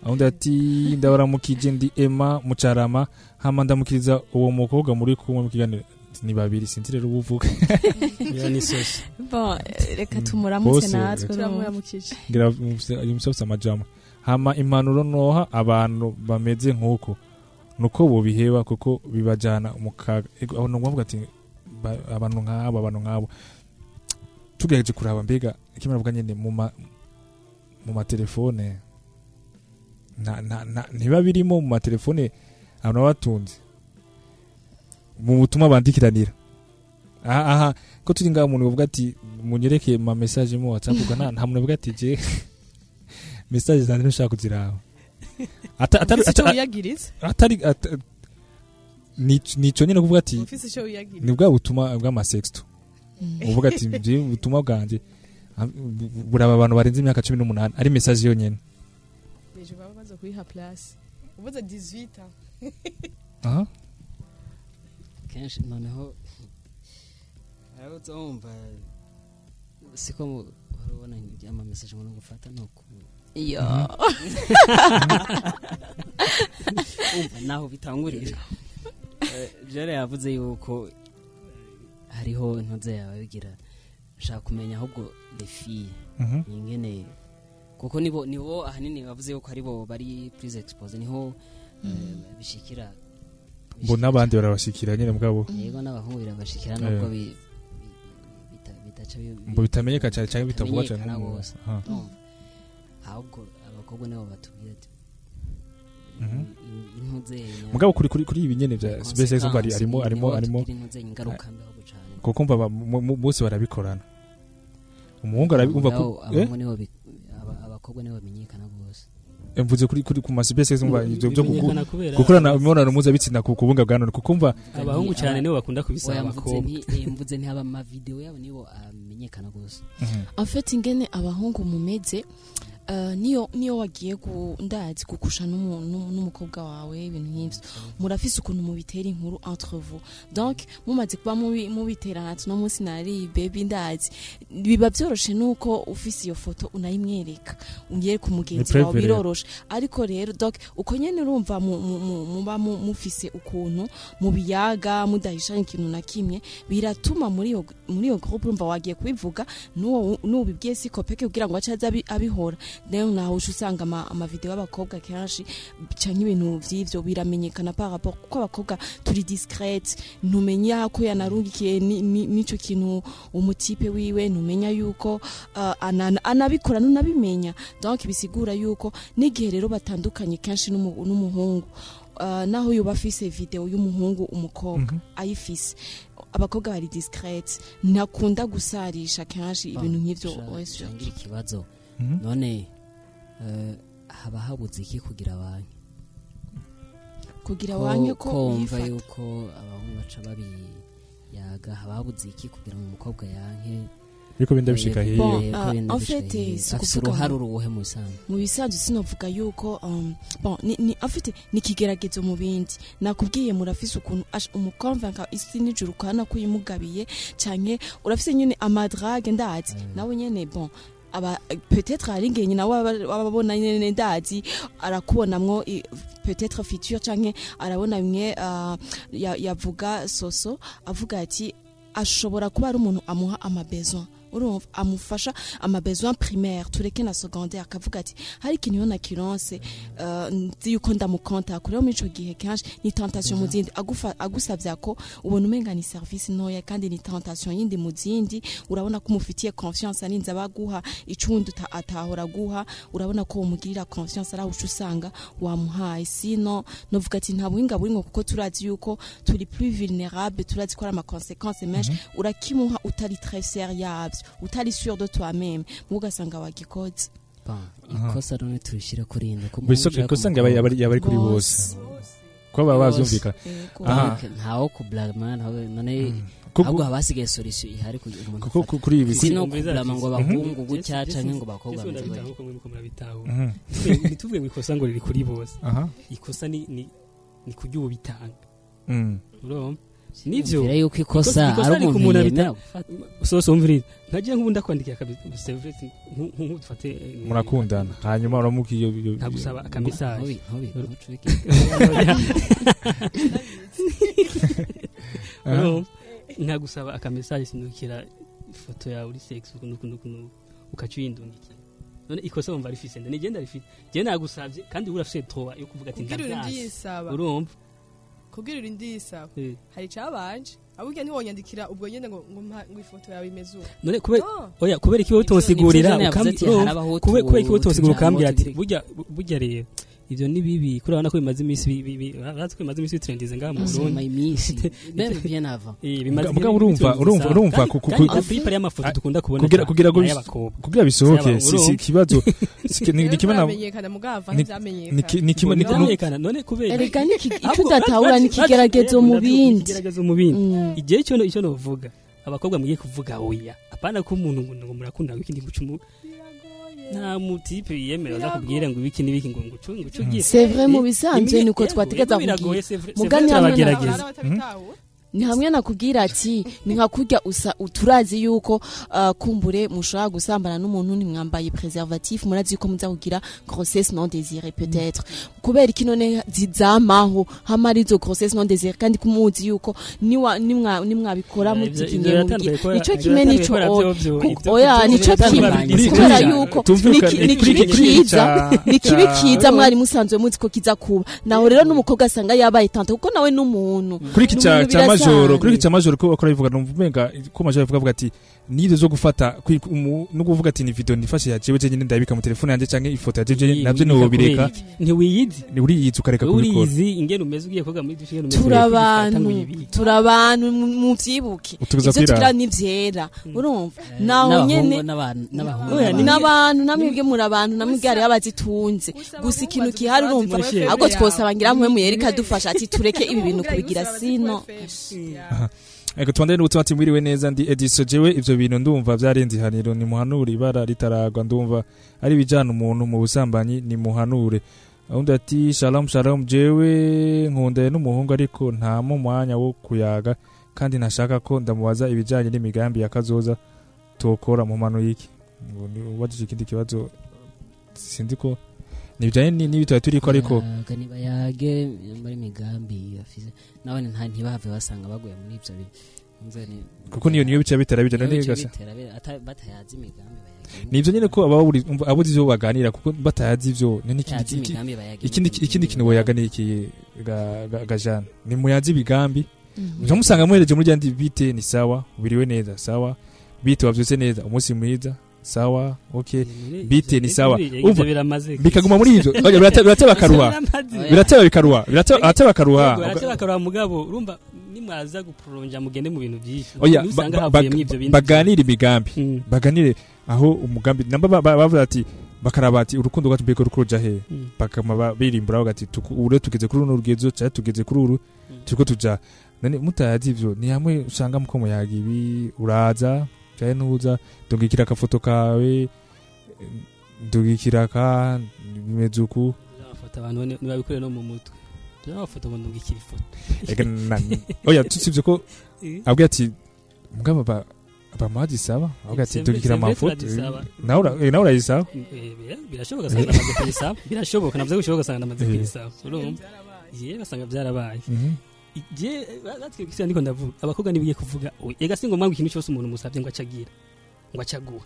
undi ati ndabaramukije ndi Emma Mucarama hama ndamukiriza uwo mukobwa muri kumwe mu kiganiro. Ni babiri sinzi rero sosi. Bon, eh, reka tumuramutse Bose, natwe reka- turamuramukije. ngira umusafisa amajambo. Hama impanuro noha abantu bameze nk'uko. Nuko bobiheba kuko bibajana mu kaga. Aho nukuvuga ati ba- abantu nk'abo abantu nk'abo. Tugerageje kuraba mbega ikimara avuga nyene mu ma mu matelefone ntiba birimo mu matelefone abantu baba batunze. Mu butumwa bandikiranira. Aha aha ko turi ngaho umuntu uvuga ati munyereke ma message mu WhatsApp nta muntu uvuga ati je message zanjye ntushaka kuziraba Ata- atari Ufise ico ata- wiyagiriza? atari ata- ni nico nyene kuvuga ati ni bwa butumwa bw'amasexto uvuga ati je ubutumwa bwanje bu- buraba abantu barenze imyaka cumi n'umunani. Ari message yonyene. Deje baba baza kuyiha uvuze 18 ans. Aha. Kenshi noneho arabuze wumva siko ubona amamesaje ngo gufata ni uku Iyo. naho bitangurira. Eh, jere yavuze yuko hariho intoze yawe bigira nshaka kumenya ahubwo lefiye Mhm. ingene kuko nibo nibo ahanini bavuze yuko ari bo bari prise expose ni ho eh, bishikira bo n'abandi barabashikira nyene mugabo. Yego n'abahungu birabashikira Eh. nubwo bi- bi- bita- bitaca bi- Ngo bitamenyeka cyane cyangwa bitavugwa cyane. Ahubwo abakobwa nibo batubwira ati Mhm. mugabo kuri kuri kuri ibi nyene vya SpaceX umva ari- arimo arimo arimo kuko umva ba- mu- mu- bose barabikorana. Umuhungu arabiumva Mugabo ko aba- abakobwa nibo bamenyekana gose eh mvuze kuri kuri ku ma SpaceX umva ivyo byo gukorana imibonano mpuzabitsina ku kubunga bwa none. Kuko umva Abahungu cyane nibo bakunda kubisaba mvuze abakobwa. nti- eh, mvuze ntihaba amavideo yabo nibo amenyekana gose en fait ingene abahungu mumeze niyo niyo wagiye ndazi gukusha n'umu- n'umu- n'umukobwa wawe ibintu nk'ivyo. Murafise ukuntu mubitera inkuru entre vous. Donc mumaze kuba mubi- mubiterana ati no munsi nari baby ndazi. Biba vyoroshe nuko ufise iyo foto unayimwereka. Uyereka umugenzi Ni wawe biroroshe. Ariko rero donc uko nyene urumva mu- mu- mu- muba mu- mufise ukuntu mubiyaga mudahishanya ikintu na kimwe biratuma muri iyo muri iyo groupe urumva wagiye kubivuga n'uwo n'ubibwiye siko peke kugira ngo ace aze abi- abihora. Rero naho uca usanga ama- amavideo y'abakobwa kenshi canke ibintu vy'ivyo biramenyekana par rapport kuko abakobwa turi discrete. Ntumenya ko yanarungikiye ni- ni- n'ico kintu umutipe wiwe ntumenya yuko uh, ana- anabikora nunabimenya. Donc bisigura yuko n'igihe rero batandukanye kenshi n'umu- n'umuhungu uh, naho yoba afise video y'umuhungu umukobwa ayifise. Abakobwa bari discrete. Ntakunda gusarisha kenshi ibintu nk'ivyo wese. ikibazo. Mhm. None eh, haba habuze iki kugira abantu kugira wanke ko wumva yuko abahungu baca babiyaga haba habuze iki kugira ngo umukobwa yanke? Biriko benda bishika hiyo. En fait, ukuvuga uruhare uruhe mu bisanzwe? Mu bisanzwe sinovuga yuko um, bon ni, afite ni ikigeragezo mu bindi. Nakubwiye murafise ukuntu ash- umukonvanka isi nijuru ukana ko uyimugabiye canke urafise nyene amadrage ndazi. Nawe nyene bon peut-être hari ngenye nawe aba- ababona nyene ndazi arakubonamwo peut-être future canke arabona uh, ya- yavuga soso avuga ati ashobora kuba ari umuntu amuha amabesoin urumva amufasha amabesoin primaire tureke na secondaire akavuga ati hari ikintu iyo nakironse uh, nzi yuko ndamukonta. Rero muri ico gihe kenshi ni tentation mu zindi. Agusavya ko ubona umenga ni service ntoya kandi ni tentation yindi mu zindi. Urabona ko umufitiye confiance arinze abaguha icundi atahora guha. Urabona ko umugirira confiance ari aho usanga wamuhaye. Sino novuga ati nta buhinga burimwo kuko turazi yuko turi plus vulnerable turazi ko ari amakonsequence menshi. Urakimuha utari très ser yavyo utari sûr de mu ugasanga wagikoze ikosa none turishira kurinda ko Biso- umuhungu ikosa ngo yaba- ari kuri Bose. Ko baba. Donc, ntawo ntawe none ahubwo haba hasigaye solution ihari kugira umuntu kuri ibi- si no kublama ngo abahungu Mhm. gutya Jesse- ngo abakobwa. Mhm. Ntituvuge- ngo ikosa ngo riri kuri bose Aha. ikosa ni kurya ubitanga Mm. Yumvira yuko ikosa ari umuntu muntu yemera abita sose umviriza nkagiye nk'ubu ndakwandikira kabisa c'est vrai nku- nku- dufate eh, murakundana. Hanyuma uramubwiye ntagusaba akamesaje. Aha. Urumva? nkagusaba akamesaje sinukira ifoto yawe uri sex ukaca uyindungikira none ikosa wumva rifise nda nigenda rifite. Je nagusavye kandi urafise towa yo kuvuga ati ndiyisaba. Urumva? Kugira uri ndiyisaba Eh. hari icabanje ahubwo ntiwonyandikira ubwo nyene ngo ngo ifoto yawe imeze uko none kubera No. oya kubera iki wowe utonsigurira abahutu, kubera kubera iki wowe utonsigurira tuja- ukambwira ati burya burya rero. Ivyo ni bibi kuri urabona ko bimaze iminsi urazi ko bimaze iminsi bitrendize ngaha mu Burundi. iminsi. Avant. Eh, bimaze Mugabo urumva urumva urumva Kandi- ku- ku- kandi ku- amafilipe y'amafoto dukunda kubona kugira kugira ngo kugira bisohoke. Si si- ni ni kimwe na vyamenyekana mugava ni- ntivyamenyekana ni ki- ni kimwe ni Ntivyamenyekana, none kubera erega niki icyo udatahura bazi- ni ikigeragezo bazi- mu bazi- bindi. ikigeragezo mu bindi. Igihe cyo icyo novuga abakobwa mugiye kuvuga oya. Apana ko umuntu ngo murakunda ngo ikindi guca umu nta mutipe yemera aza kubwira ngo ibiki n'ibiki ngo ngucu ngucu ugiye C'est vrai mu bisanzwe niko c'est vrai mugani hamwe na- ni hamwe nakubwira ati ni nka kurya usa turazi yuko uh, kumbure mushobora gusambana n'umuntu ntimwambaye preservatif. Murazi yuko muza kugira grossesse non désirée peut-être. Kubera iki none zizamaho hama ari izo grossesse non désirée kandi kumuzi yuko niwa nimwa nimwabikora Ivyo- mutikinye ivyo mugira yatanguye gukora- ico ivyo kimwe nico oya nico kimwe kubera yuko tumvikane, ni- ni kuri kibi iki- kuri iki kiza ca- ni kibi ca- kiza mwari musanzwe muzi ko kiza kuba. Naho rero n'umukobwa asanga yabaye tante kuko nawe n'umuntu. Kuri cya majoro. Kuri iki cya majoro ko bakora bivuga numva umenga ko majoro bivuga avuga ati ni byo zo gufata no kuvuga ati ni video nifashe ya jewe jenyine ndabika mu telefone yanjye canke ifoto ya jewe navyo niwo bireka ntiwiyizi ni uriyizi ukareka kubikora uriyizi ingene umeze ugiye koga muri dushe umeze turi ugiye abantu kwifata ngo uyibike. turi abantu mu- Utubuza ivyo tugira kwiraba. n'ivyera urumva naho nyene n'abantu ni- namwebwe muri abantu namwebwe hariho abazitunze gusa ikintu kihari urumva ahubwo twosaba ngira mwe muyere ikadufasha ati tureke ibi bintu kubigira sino Ego twandane n'ubutumwa ati mwiriwe neza ndi Edison jewe ivyo bintu ndumva vyarenze ihaniro. Ni muhanure ibara ritaragwa ndumva ari bijana umuntu mu busambanyi ni muhanure undi ati shalom shalom jewe nkunda n'umuhungu ariko nta mu mwanya wo kuyaga kandi ntashaka ko ndamubaza ibijanye n'imigambi ya kazoza tokora mu mano y'iki. Wajije ikindi kibazo sinzi ko nibijanye ni- n'ibitwa turiko ariko Yaga nibayage muri migambi nta ntibahave basanga baguye muri ni- kuko niyo niyo bica bitera bijana niyo bica neza. bitera bi- ata- batayazi imigambi bayage nivyo nyene ko ababuri abuzi ivyo baganira kuko batayazi bayage ikindi kintu ga- gajana ni muyazi ibigambi Mhm. muca musanga muhereje muri bite ni sawa? Ubiriwe neza sawa? Bite wavyutse neza umunsi mwiza. Sawa? Okay bite ni sawa. umva bikaguma muri ivyo birateba karuha birateba bikaruha birateba birateba karuha Yego, arateba akaruha mugabo. Urumva nimwaza guprolonja mugende mu bintu byinshi. Oya baganire imigambi. Mm. baganire aho umugambi namba ba- ba- bavuga ati bakaraba ati urukundo rwacu mbega ruko ruja he? Mm. bakama ba- birimbura bavuga ati tuku- ubu rero tugeze kuri runo rugezo cyangwa tugeze kuri uru turiko tuja. None mutayazi ivyo? Ni hamwe usanga muko muyaga ibi uraza cyane nuza ndungikira akafoto kawe ndungikira ka bimeze uku bafata abantu bane- nibabikorera no mu mutwe. Bafata ngo ndungikira ifoto. Oya tusibye ko Eh. abwiye ati mugabo ba bamazi saba avuga ati ndungikira amafoto. nawe eh, nawe urayisaba? Eh, bira- birashoboka asanga namaze kuyisaba birashoboka navyo bishoboka asanga namaze Eh. kuyisaba urumva? Ye basanga byarabaye. Je natwe kisi ndiko ndavuga. Abakobwa nibigiye kuvuga ega singo mwangu ikintu cyose umuntu musabye ngo acagira ngo acaguha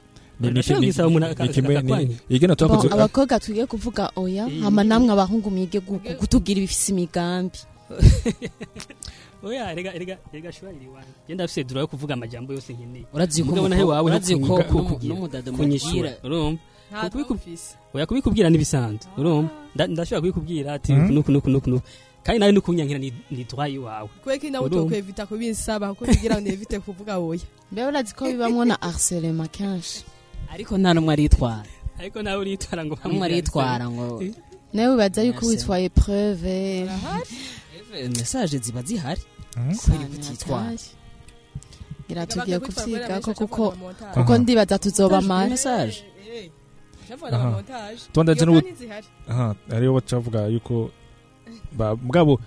abakobwa tugiye kuvuga oya Eh. hama namwe abahungu mwige kutubwira ibifise imigambi. Oya rega rega rega shwari riwanje je ndafise dura yo kuvuga amajambo yose nkeneye. Urazi ko umukobwa- wawe urazi ko n'umudada kunyishura mubwira urumva nta Kubiku- twumvise oya kubikubwira n'ibisanzwe urumva Nda- ndashobora kubikubwira ati Mhm. nuku nuku nuku nuku. Kandi nawe ni droit iwawe kubera nawe utokwevita kubinsaba kuko kugira ngo nevite kuvuga oya. Mbe urazi ko bibamwo na harcèlement kenshi ariko nta n'umwe aritwara. Ariko nawe uritwara ngo n'umwe aritwara ngo nawe wibaza yuko witwaye preuve. Mesaje ziba zihari. Mhm. kubera kutitwara ngira tugiye kuvyiga ko Kuko kuko ndibaza tuzoba mara mesaje Aha. Tubandaje n'ubu- aha. Ariyo bacavuga yuko mugabo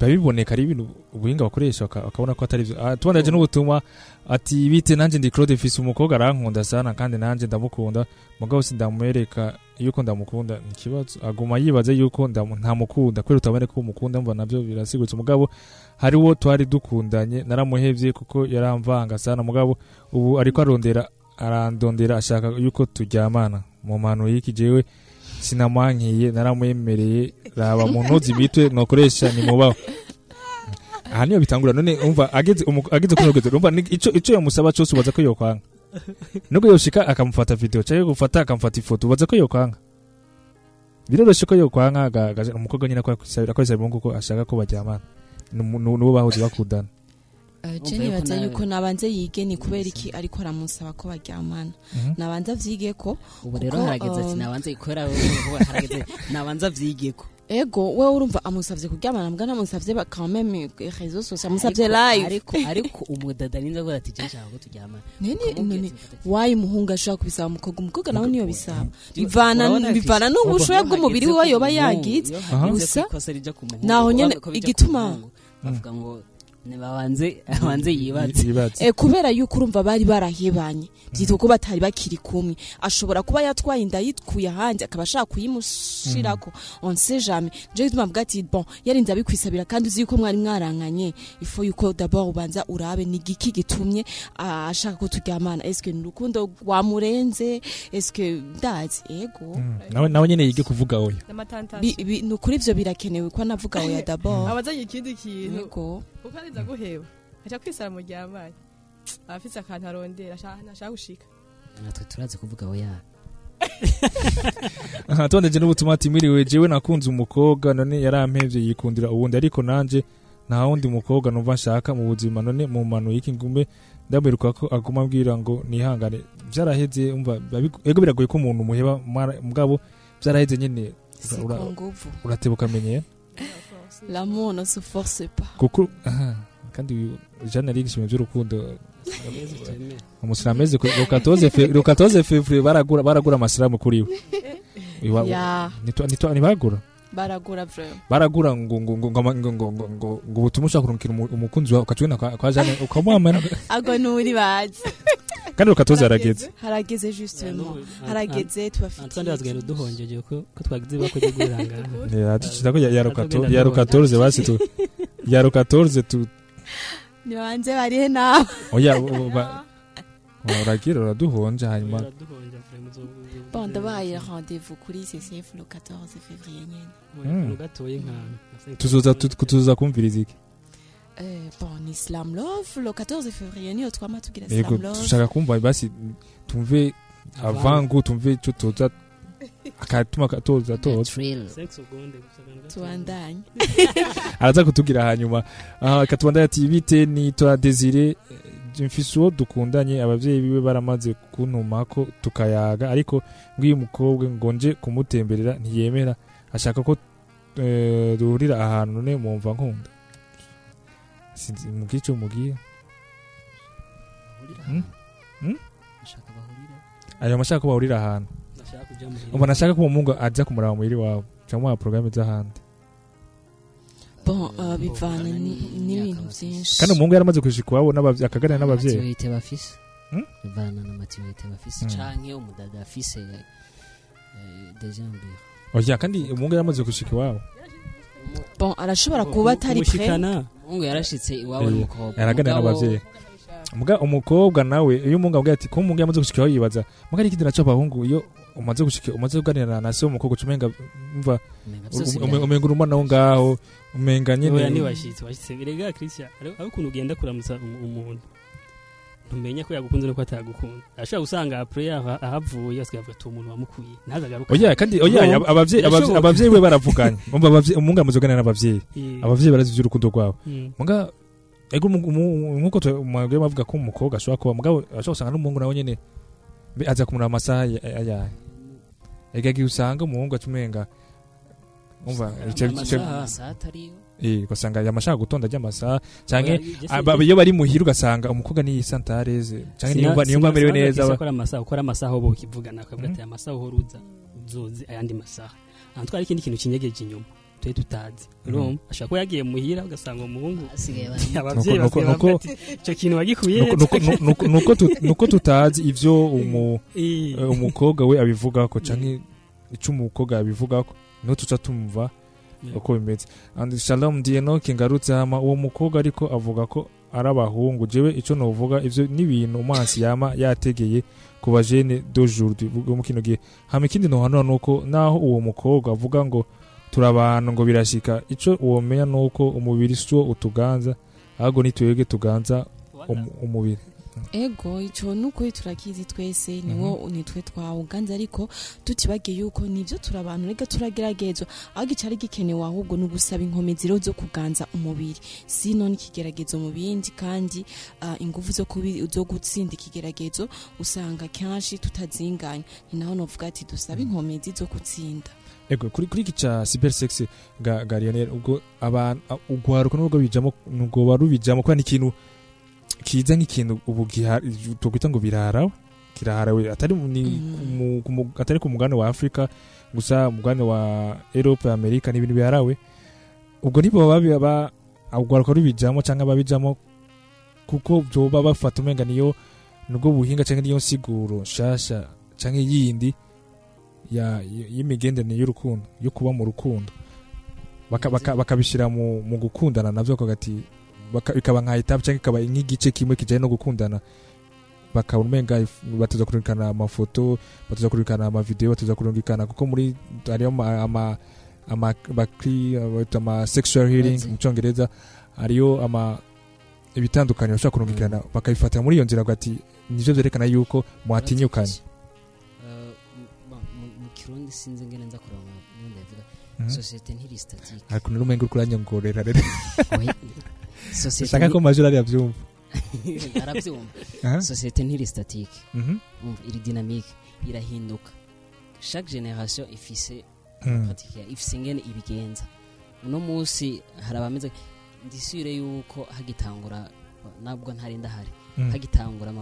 biba biboneka ari ibintu ubuhinga bakoresha baka- bakabona ko atari byo. Ah, tubandaje n'ubutumwa ati bite nanjye ndi Claude mfise umukobwa arankunda sana kandi nanjye ndamukunda. Mugabo sindamwereka yuko ndamukunda. Ni ikibazo. Aguma yibaza yuko ntamukunda. Kubera utabone ko umukunda mva na byo birasigutse. Mugabo hariwo twari dukundanye naramuhevye kuko yaramvanga sana. Mugabo ubu ariko arondera arandondera ashaka yuko turyamana. Mu mpano y'iki jewe sinamwankiye naramwemereye. Raba mu ntozi bitwe nokoresha ni mubaho aha niyo bitangura none umva ageze ageze kuri rugeze umva ico ico yamusaba cyose ubaza ko yokwanga. Nubwo yoshika akamufata video cyangwa gufata akamufata ifoto ubaza ko yokwanga. Biroroshye ko yokwanga umukobwa nyine akoresha ibintu kuko ashaka ko nu- nubo bahoze bakundana. Eh, jeni baza yuko nabanze yige ni kubera iki? Ariko aramusaba ko baryamana mhm. nabanza abyige ko ubu rero harageze ati um, nabanze ikorera harageze nabanze abyige ko. Ego we urumva amusabye kuryamana mbwa namusabye bakaba meme rezo eh, sosiyo amusabye live. ariko ariko umudada ninza avuga ati jeni nshaka ko turyamana. Wayi muhungu ashobora kubisaba umukobwa umukobwa nawe niyo bisaba. bivana bivana n'ubushoya bw'umubiri we yoba yagize gusa naho nyine igituma bavuga ngo nibabanze abanze yibaze Eh, kubera yuko urumva bari barahebanye byitwa ko batari bakiri kumwe. Ashobora kuba yatwaye inda yitkuye ahandi akaba ashaka kuyimushirako. On sait jamais. Je gituma mvuga ati bon yarinze abikwisabira kandi uzi yuko mwari mwaranganye. Ifo yuko d'abord ubanza urabe ni giki gitumye ashaka ko turyamana. Est-ce que ni urukundo rwamurenze est-ce que ndazi? Ego. Mm. nawe nawe nyene yige kuvuga oya. N'amatantasi Bi- bi- ni ukuri ivyo birakenewe ko navuga oya d'abord. Abazanye ikindi kintu. Kuko ariza guheba aca kwisara mu ryamanye aba afise akantu arondera ashaka- gushika natwe turazi kuvuga oya. Aha tubandaje n'ubutumwa ati mwiriwe jewe nakunze umukobwa none yarampevye yikundira uwundi ariko nanje nta wundi mukobwa numva nshaka mu buzima none mu mano y'iki ngume ndamwiruka ko aguma ambwira ngo nihangane. Vyaraheze umva ego biragoye ko umuntu muheba mara- mugabo ku nguvu. uratebuka amenye? l'amour ne se force pas. Kuko kandi Jeanne arigishimye by'urukundo umusilamu ameze reka toze fevuriye baragura amasilamu kuri we ntibagura baragura vraiment baragura ngo ngo ngo ngo ngo ngo ngo ngo ngo ngo ubutumwa ushaka kurungikira umu- umukunzi wawe ukacubona kwa Jeanne ukamuhamana ago nuri bazi kandi 14 yarageze harageze. Justement. Harageze twandi tubafitiye bazigenda duhongeje ko ko twagize bako ryo guhangana ya ducita ko ya 14 ya 14 basi tu ya 14 tu. Nibanze barihe nawe? Oya uragira uraduhonje hanyuma duhonje vraiment zo bon ndabaye rendez-vous kuri CCF le 14 février nyene akantu gatoye nka tuzoza tu- tuzoza kumviriza iki Eh, bon ni slam love le 14 février niyo twama tugira yego slam love. dushaka kumva basi tumve avangu tumve icyo tuza akatuma katoza toza tubandanye araza kutubwira hanyuma aha katubandanya ati bite ni twa desire mfise uwo dukundanye abavyeyi biwe baramaze kuntumako tukayaga. Ariko ngiye umukobwa ngo nje kumutemberera ntiyemera. Ashaka ko eh, duhurira ahantu ne mumva nkunda. Sinzi mubwiye ico mubwiye ayo mashaka ko bahurira ahantu. Umuntu ashaka ko umuhungu aja kumuraba muhira iwabo camuha porogaramu z'ahandi bon bivana ni- n'ibintu byinshi. Kandi umuhungu yaramaze kushika iwabo akaganira maturite bafise. Hmm? bivana na maturite bafise. Hmm. canke umudada afise eh, deja mbere oya kandi umuhungu yaramaze gushika iwabo bon arashobora kuba atari umushikana umuhungu yarashitse iwabo Eh, n'umukobwa araganira Mugabo- n'abavyeyi. Muga umukobwa nawe iyo umuhungu amubwira ati ko umuhungu yamaze gushika iwabo yibaza muga ari ikindi naco abahungu iyo umaze gushika umaze kuganira na se w'umukobwa ucumenga umva umenga urumwana wo ngaho. umenga nyine ntiwashyitse washyitse rega christian aho ukuntu ugenda kuramutsa um, umuntu? Ntumenya ko yagukunze nuko atagukunda. Ashobora gusanga apure ahavuye asigaye avuga ati umuntu wamukuye. Ntazagaruke. Oya kandi oya ababyeyi be baravuganye. Umunga amaze kuganira n'ababyeyi ababyeyi barazi iby'urukundo rwabo. Mm. Munga ego nk'uko mwagwe bavuga ko umukobwa ashobora kuba mugabo ashobora gusanga n'umuhungu nawe nyine aza kumuraba amasaha ayahe ega usanga umuhungu acumenga ugasanga aya mashaka gutonda ajya amasaha cyangwa iyo bari muhira ugasanga umukobwa niyi santareze. Cyangwa niyo mba amerewe neza ukora amasaha uba ukivugana ukavuga mhm. ati aya masaha uhora uza uzoze ayandi masaha. Nta twari ikindi kintu kinyegeje inyuma turi tutazi. Mhm. Ashobora kuba yagiye muhira ugasanga umuhungu ababyeyi basigaye bavuga ati icyo kintu wagikuye nuko tutazi ibyo umukobwa we abivugaho cyangwa icyo umukobwa yabivugaho ni ho tuca tumva uko bimeze. And shalom dienoke ngarutse hama uwo mukobwa ariko avuga ko ari abahungu. Jewe ico novuga ivyo n'ibintu umansi yama yategeye ku bajene bo mu kino gihe. Hama ikindi nohanura nuko naho uwo mukobwa avuga ngo turi abantu ngo birashika. Ico womenya nuko umubiri siwo utuganza ahubwo nitwebwe tuganza umu- umubiri. Ego ico nukuri turakizi twese niwo nitwe twawuganza ariko tutibagiye yuko nivyo turi abantu rega turageragezwa aho gicari gikenewe ahubwo ni ugusaba inkomezi rero zo kuganza umubiri. Sino n'ikigeragezo mu bindi kandi ingufu zo gutsinda ikigeragezo usanga kenshi tutazinganya. Ni naho novuga ati dusabe inkomezi zo gutsinda ego kuri kuri iki ca cyber sex ga ga Lionel ubwo abantu ugwaruka nubwo bijamo nubwo barubijamo kwa ikintu kiza nk'ikintu ubu tukwita ngo birarawe kiraharawe atari ni mu- atari ku mugabane wa Afrika gusa umugabane wa Europe Amerika n'ibintu biharawe ubwo nibo babi ba ugwaruka rubijamo canke babijamo kuko byoba bafata umenga niyo nubwo buhinga canke niyo siguro shasha canke yindi ya y- y'imigenderanire y'urukundo yo kuba mu rukundo. Baka- baka- bakabishyira mu gukundana navyo kagati baka- bikaba nka etape cyangwa ikaba nk'igice kimwe kijyanye no gukundana. Bakabona umenga batuza kurungikana amafoto batuza kurungikana amavideo batuza kurungikana kuko muri hariyo ama ama bakri bita ama sexual healing mu cyongereza hariyo ama ibitandukanye bashobora kurungikana. Bakabifatira muri iyo nzira ati nivyo byerekana yuko mwatinyukanye Eh, mu- mu- mu kirundi sinzi ngene nza kuronka nyine ndavuga Mhm. sosiyete ntiri statique ariko nuri umenga uriko uranyongorera rero. Ushaka ko majoro ariya abyumva arabyumva sosiyete ntiri statique. Mhm. Umva, iri dynamique irahinduka chaque generation ifise Mm. pratique yayo, ifise ingene ibigenza uno munsi hari abameze ndisure yuko hagitangura nabwo ntari ndahari. Mm. hagitangura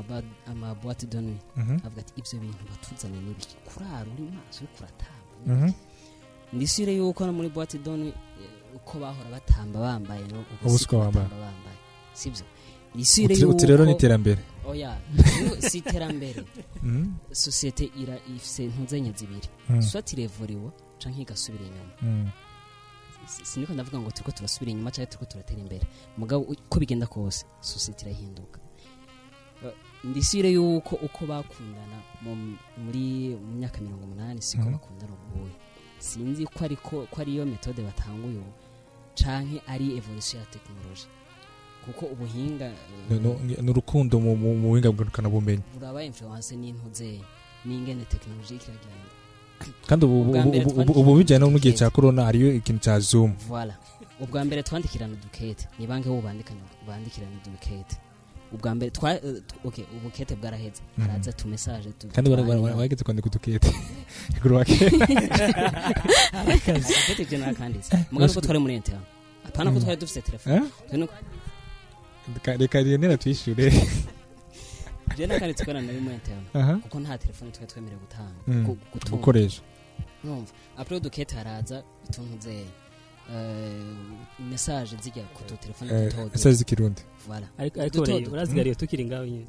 de nuit. Mhm. avuga ati ibyo bintu batuzane n'ibiki kurara uri maso uri kuratamba Mhm. ndisire yuko no muri nuit eh, uko bahora batamba bambaye no ubu Ubu siko siko bambaye. sibyo ndisire Uti- uti rero ni iterambere. oya si iterambere Mhm. sosiyete ira ifise ntuzenya zibiri Mm. soit irevuriwa canke igasubira inyuma Mm. Si- siniko ndavuga ngo turiko turasubira inyuma cyangwa turiko turatera imbere mugabo uko bigenda kose sosiyete irahinduka ndisire yuko uko bakundana mu- muri mu myaka mirongo umunani siko bakundana ubuye sinzi ko ariko ko ariyo metode batanguye ubu. Canke ari evolution ya tekinoloji kuko ubuhinga eh, No- no- ni urukundo mu buhinga bw'ukanabumenyi buraba influence n'intuze n'ingene tekinoloji ikiragenda kandi ubu bijyanye no mu gihe cya corona hariyo ikintu cya zoom. Ubwa mbere twandikirana udukete ni bandikana bandikirana udukete ubwa mbere twa eh, ubukete bwaraheze haraza tu message tu kandi bageze kwandika udukete wake Akazi. Udukete je nakanditse muga nuko twari muri internet apana ko Mhm. twari dufite telefone Eh? Reka- rero twishyure je nakanditse ko nari muri internet Aha. kuko nta telefone twari twemerewe gutanga Mm. Gukoresha. Urumva? après udukete haraza utuntu message zijya ku tu telefone Eh, duto message z'ikirundi. Ariko urazigariye tukiri ngaho nyine.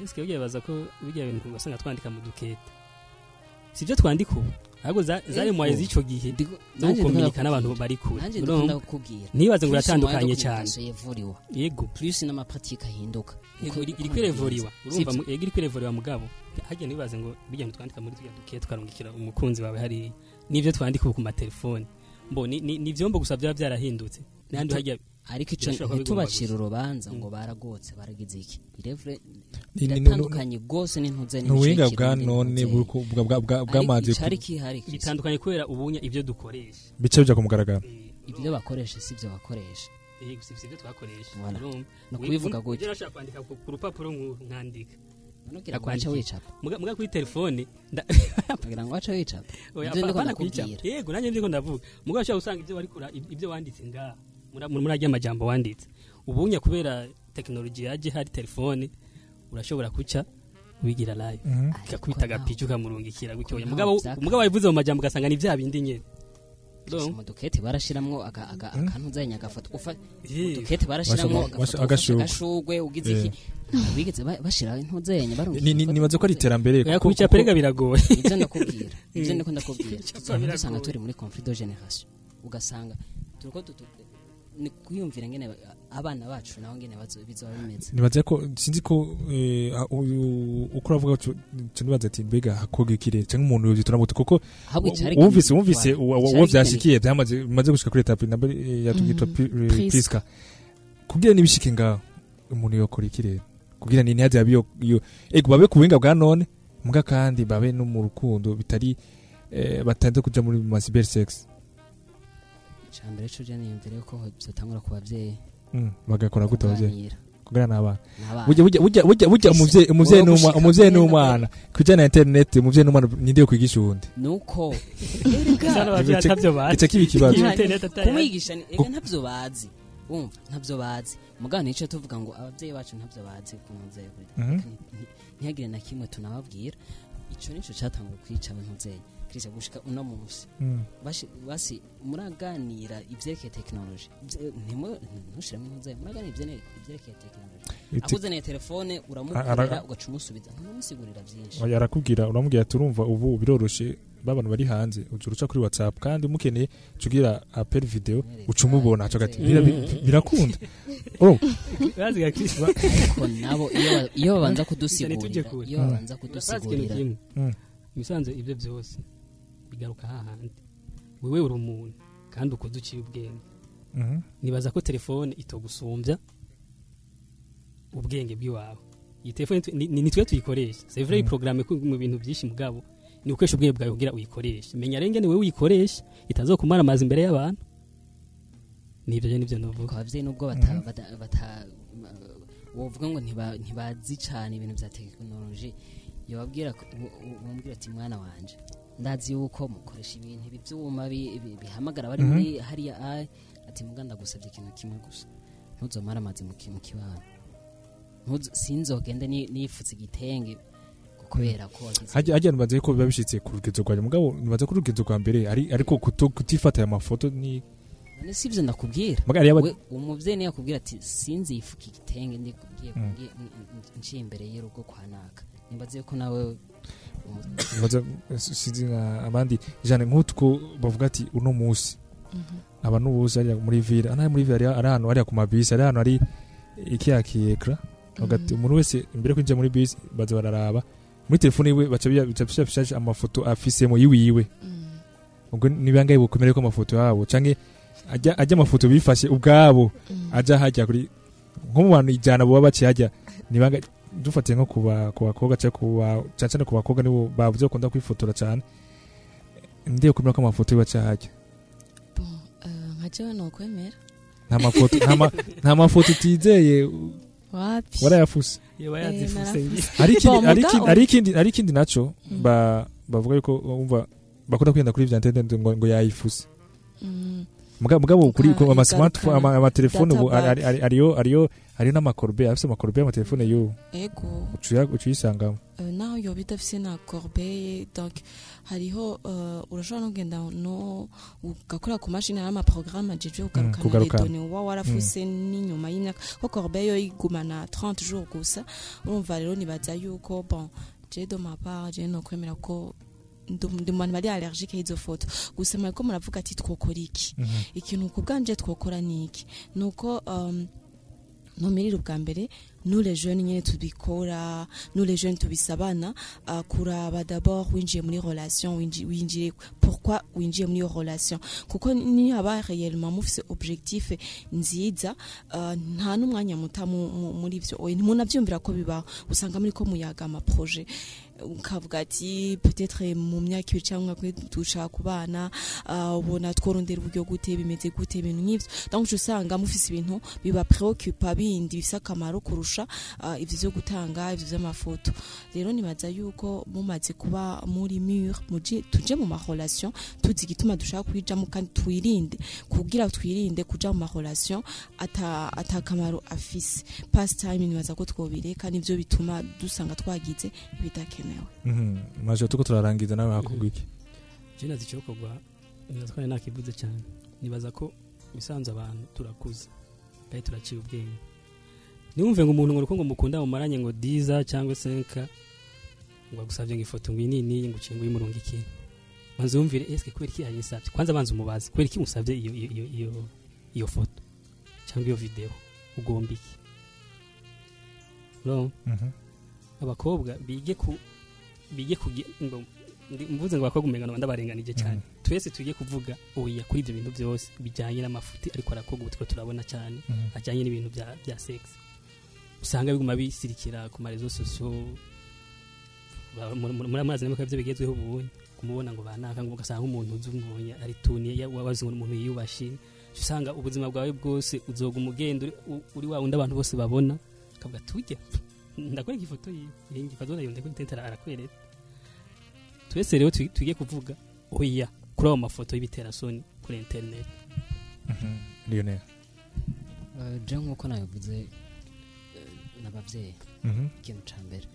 Yesu ugiye baza ko bijya bintu basanga twandika mu dukete. Si byo twandika ubu? Ahubwo za- zari mu z'icyo gihe nanjye gukominika n'abantu bari kure. ntibaze ngo de cyane. yego. Plus n'amapratique ahinduka. Iri iri kwirevuriwa urumva mu- yego iri kwirevuriwa mugabo hagiye ntibaze ngo bijya twandika muri tujya duke tukarungikira umukunzi wawe hariya. N'ibyo twandika ubu ku matelefoni ni- ni ni ibyombo gusa byaba byarahindutse. N'ahandi hajya ariko icyo ntitubacire urubanza ngo baragotse baragize iki? Irevure Ni- ni- ni- biratandukanye rwose n'intuze ni ubuhinga bwa none buko- bwa- bwa- bwa- bwamaze ku- cyari kihari bitandukanye kubera ubunya ibyo dukoresha. Bice bijya ku mugaragaro. Ibyo bakoresha si ibyo bakoresha. Yego si ibyo twakoresha? Ni ukubivuga ujya urashaka kwandika ku ku rupapuro nk'uru nkandika Ntugira ngo wace wicapa. muga muga kuri telefone nda- kugira ngo wace wicapa Ibyo ndiko ndakubwira. yego nanjye ndiko ndavuga. Muga ushobora gusanga ibyo bari kura ibyo wanditse ngaha muri muri ajya amajambo wanditse. Ubunya kubera tekinoloji yaje hari telefone urashobora kuca wigira live. Mhm. ikakubita agapica ukamurungikira gutyo. Mugabo wabivuze mu majambo ugasanga ni bya bindi nyene. Donc- mu dukete barashiramwo aka- aka- Mm. akantu uzanye agafoto ufa Eh. mu dukete barashiramwo agashurwe ugize iki? Bigeze ba- bashira intuzenya barunga Ni- ni- nibaza ko ari iterambere. Kuko- kubica perega biragoye. Ibyo ndakubwira. Ibyo Mm. ndiko ndakubwira dusanga turi muri conflit de generation. Ugasanga turiko ni kwiyumvira ngene ba- abana bacu naho ngene bizoba bimeze nibaza ko sinzi ko eh, uyu- uko uravuga cyo nibaza ati mbega hakoga ikire cyangwa umuntu yobyitona gute kuko wumvise wumvise uwo byashikiye byamaze bimaze gushika kuri etape namba yatugitwa. Priska. Kugira nibishike ngaho umuntu yokora ikire kugira ni ntihaze habi yo yo- ego babe ku buhinga bwa none mbwa kandi babe no mu rukundo bitari eh, batanze kuja muri masiber sex icambere cyo niyumvire ko byotangura ku bavyeyi Mm, bagakora gute abavyeyi kuganira. n'abana burya Wowe n'umwana. N'umwana kujana na internet umuvyeyi n'umwana ninde yo kwigisha uwundi? Atavyo bazi. Ico kiba ikibazo. Kumwigisha ni- ntabyo bazi. Wumva ntabyo bazi. Mugabo nico tuvuga ngo abavyeyi bacu ntabyo bazi kunzeye Mhm. ntihagire na kimwe tunababwira. Ico nico catangura kwica abantuzeye kirisa gushika uno munsi. Mm. Bashi- basi muraganira Ivye- ntimwe- ntushiremo intuzeye muraganira technology. Iti- akuzaniye telefone uramukorera ugaca umusubiza. Ntumusigurira vyinshi. Oya, arakubwira uramubwira ati urumva ubu biroroshe babana bari hanze. Uca uruca kuri whatsapp. Kandi umukeneye cugira apel video uca umubona. Aca ati "Bira- bi- birakunda. Nabo iyo ba- iyo babanza kudusigurira iyo babanza kudusigurira. kimwe. Mm. Ibisanzwe ibyo byose. Bigaruka hahandi wewe uri umuntu kandi ukoze uciye ubwenge. Mhm. nibaza ko telefone itogusumbya ubwenge bw'iwawe. Iyi telefone ni- twe tuyikoresha c'est vrai Mm. programme mu bintu byinshi mugabo. Ni ukoresha ubwenge bwawe kugira uyikoreshe. Menya renge ni wewe uyikoresha itazokumara amazi imbere y'abantu. Nibyo ni byo navuga. Abavyeyi nubwo bata wovuga ngo ntiba- ntibazi cyane ibintu bya tekinoloji yababwira wumvira ati mwana wanje. Ndazi yuko mukoresha ibintu ibi byuma bi- bi- bihamagara bari Mhm. muri hariya ayi ati muga ndagusabye ikintu kimwe gusa. Ntuzomara amazi mu ki- mu kibano. Ntuzo- sinzogende ni- nifutse igitenge kubera ko wagize hajya nibaza ko biba bishitse ku rugezo rwanjye mugabo nibaza ko urugezo rwa mbere ari ariko kutifata aya mafoto ni none si ibyo ndakubwira. Umuvyeyi niyo akubwira ati sinzi ifuka igitenge ndi ngiye Mm. ngiye- imbere y'urugo kwa naka. Nimbaze ko nawe abandi jane nk'utwo bavuga ati uno munsi aba n'ubuzi hariya muri ville ana muri ville ari ahantu hariya ku mabisi ari ahantu hari ikiya kiyekra hagati umuntu wese imbere yo kwinjira muri bisi baza bararaba. Muri telefone yiwe baca biya- bica bishashe amafoto afisemo yiwiwe ubwo nibangaye bukomere ko amafoto yabo? Canke ajya ajya amafoto bifashe ubwabo? Aja hajya kuri nko mu bantu ijana baba baciye hajya nibanga dufatiye nko ku ba- ku bakobwa cyane cyane ku bakobwa nibo bavuze bakunda kwifotora cyane ndiye kumenya ko amafoto yibaca hajya nka jewe nta mafoto nta ma- nta mafoto utizeye. Wapi warayafuse. Eh, hari ikindi ba bavuga yuko umva bakunda kwenda kuri vya internet ngo ngo yayifuse. Mm. Mugabo mugabo kuri ku ama smartphone ama ama telefone ubu ariyo ariyo ariyo n'amakorbe afise amakorbe y'amatelefone yo. Ego. Ucuyisangamo. Euh, naho yoba idafise na donc hariho euh, urashobora no kugenda no ugakorera ku mashini hari amaprograme ajejwe kugarukana kugarukana. les données. Uba warafuse n'inyuma y'imyaka. Ko corbeille yo igumana 30 jours gusa urumva rero nibaza yuko bon je de ma part je no kwemera ko ndi mu bantu bari allergique y'izo foto gusa mwariko muravuga ati twokora iki ikintu ku bwanje twokora ni iki ni uko um, ntumirire ubwa mbere nous les jeunes nyene tubikora nous les jeunes tubisabana uh, kuraba d'abord winjiye muri relation winji- winjiye pourquoi winjiye muri iyo relation? Kuko ni haba réellement mufise objectif nziza uh, nta n'umwanya muta mu- mu- muri ivyo oya ntimunavyumvira ko bibaho usanga muri ko muyaga ama projet. Ukavuga ati peut-être mu myaka ibiri cyangwa umwe dushaka kubana uh, ubona tworondera uburyo gute bimeze gute ibintu nk'ivyo donc usanga mufise ibintu biba preoccupa bindi bifise akamaro kurusha uh, ivyo vyo gutanga ivyo vy'amafoto. Rero nibaza yuko mumaze kuba muri mur muje tuje mu marelation tuzi igituma dushaka kwijamo kandi twirinde kugira twirinde kuja mu marelation ata atakamaro afise. Pastime nibaza ko twobireka nivyo bituma dusanga twagize ibidakenewe maje tuko turarangiza nawe hakubwa iki je nazi icokorwa nibaza ko ari nakivuze cyane. Nibaza ko bisanzwe abantu turakuze kandi turaciye ubwenge. Ntiwumve ngo umuntu ngo uruko ngo mukunda mumaranye ngo diza cyangwa senka ngo agusabye ngo ifoto ngo iyi nini ngo uciye ngo uyimurunge iki? Banza wumvire ese kubera iki yayisabye kwanza banza umubaze kubera iki musabye iyo foto cyangwa iyo video? Ugomba iki? Mhm. abakobwa bige ku bige ngo mvuze ngo abakobwa umengano ndabarenganije cyane. Twese tugiye kuvuga oya kuri ibyo bintu byose bijyanye n'amafuti ariko arakobwa ubu two turabona cyane Mhm. ajyanye n'ibintu bya sex. Usanga biguma bisirikira ku marezo sosiyo muri amazi n'amakara byo bigezweho ubu kumubona ngo banaka ngo ugasanga umuntu uzi umubonye ari tuni ya- wabaze ngo umuntu yiyubashye. Usanga ubuzima bwawe bwose uzoga umugenda uri- wa wundi abantu bose babona akavuga tujya ndakwereka ifoto iyi ngifato na yo ndakwereka intentara arakwereka twese rero tugiye kuvuga oya kuri ayo mafoto y'ibiterasoni kuri interineti Eh, je nk'uko nabivuze eh, n'ababyeyi Mhm. ikintu cya mbere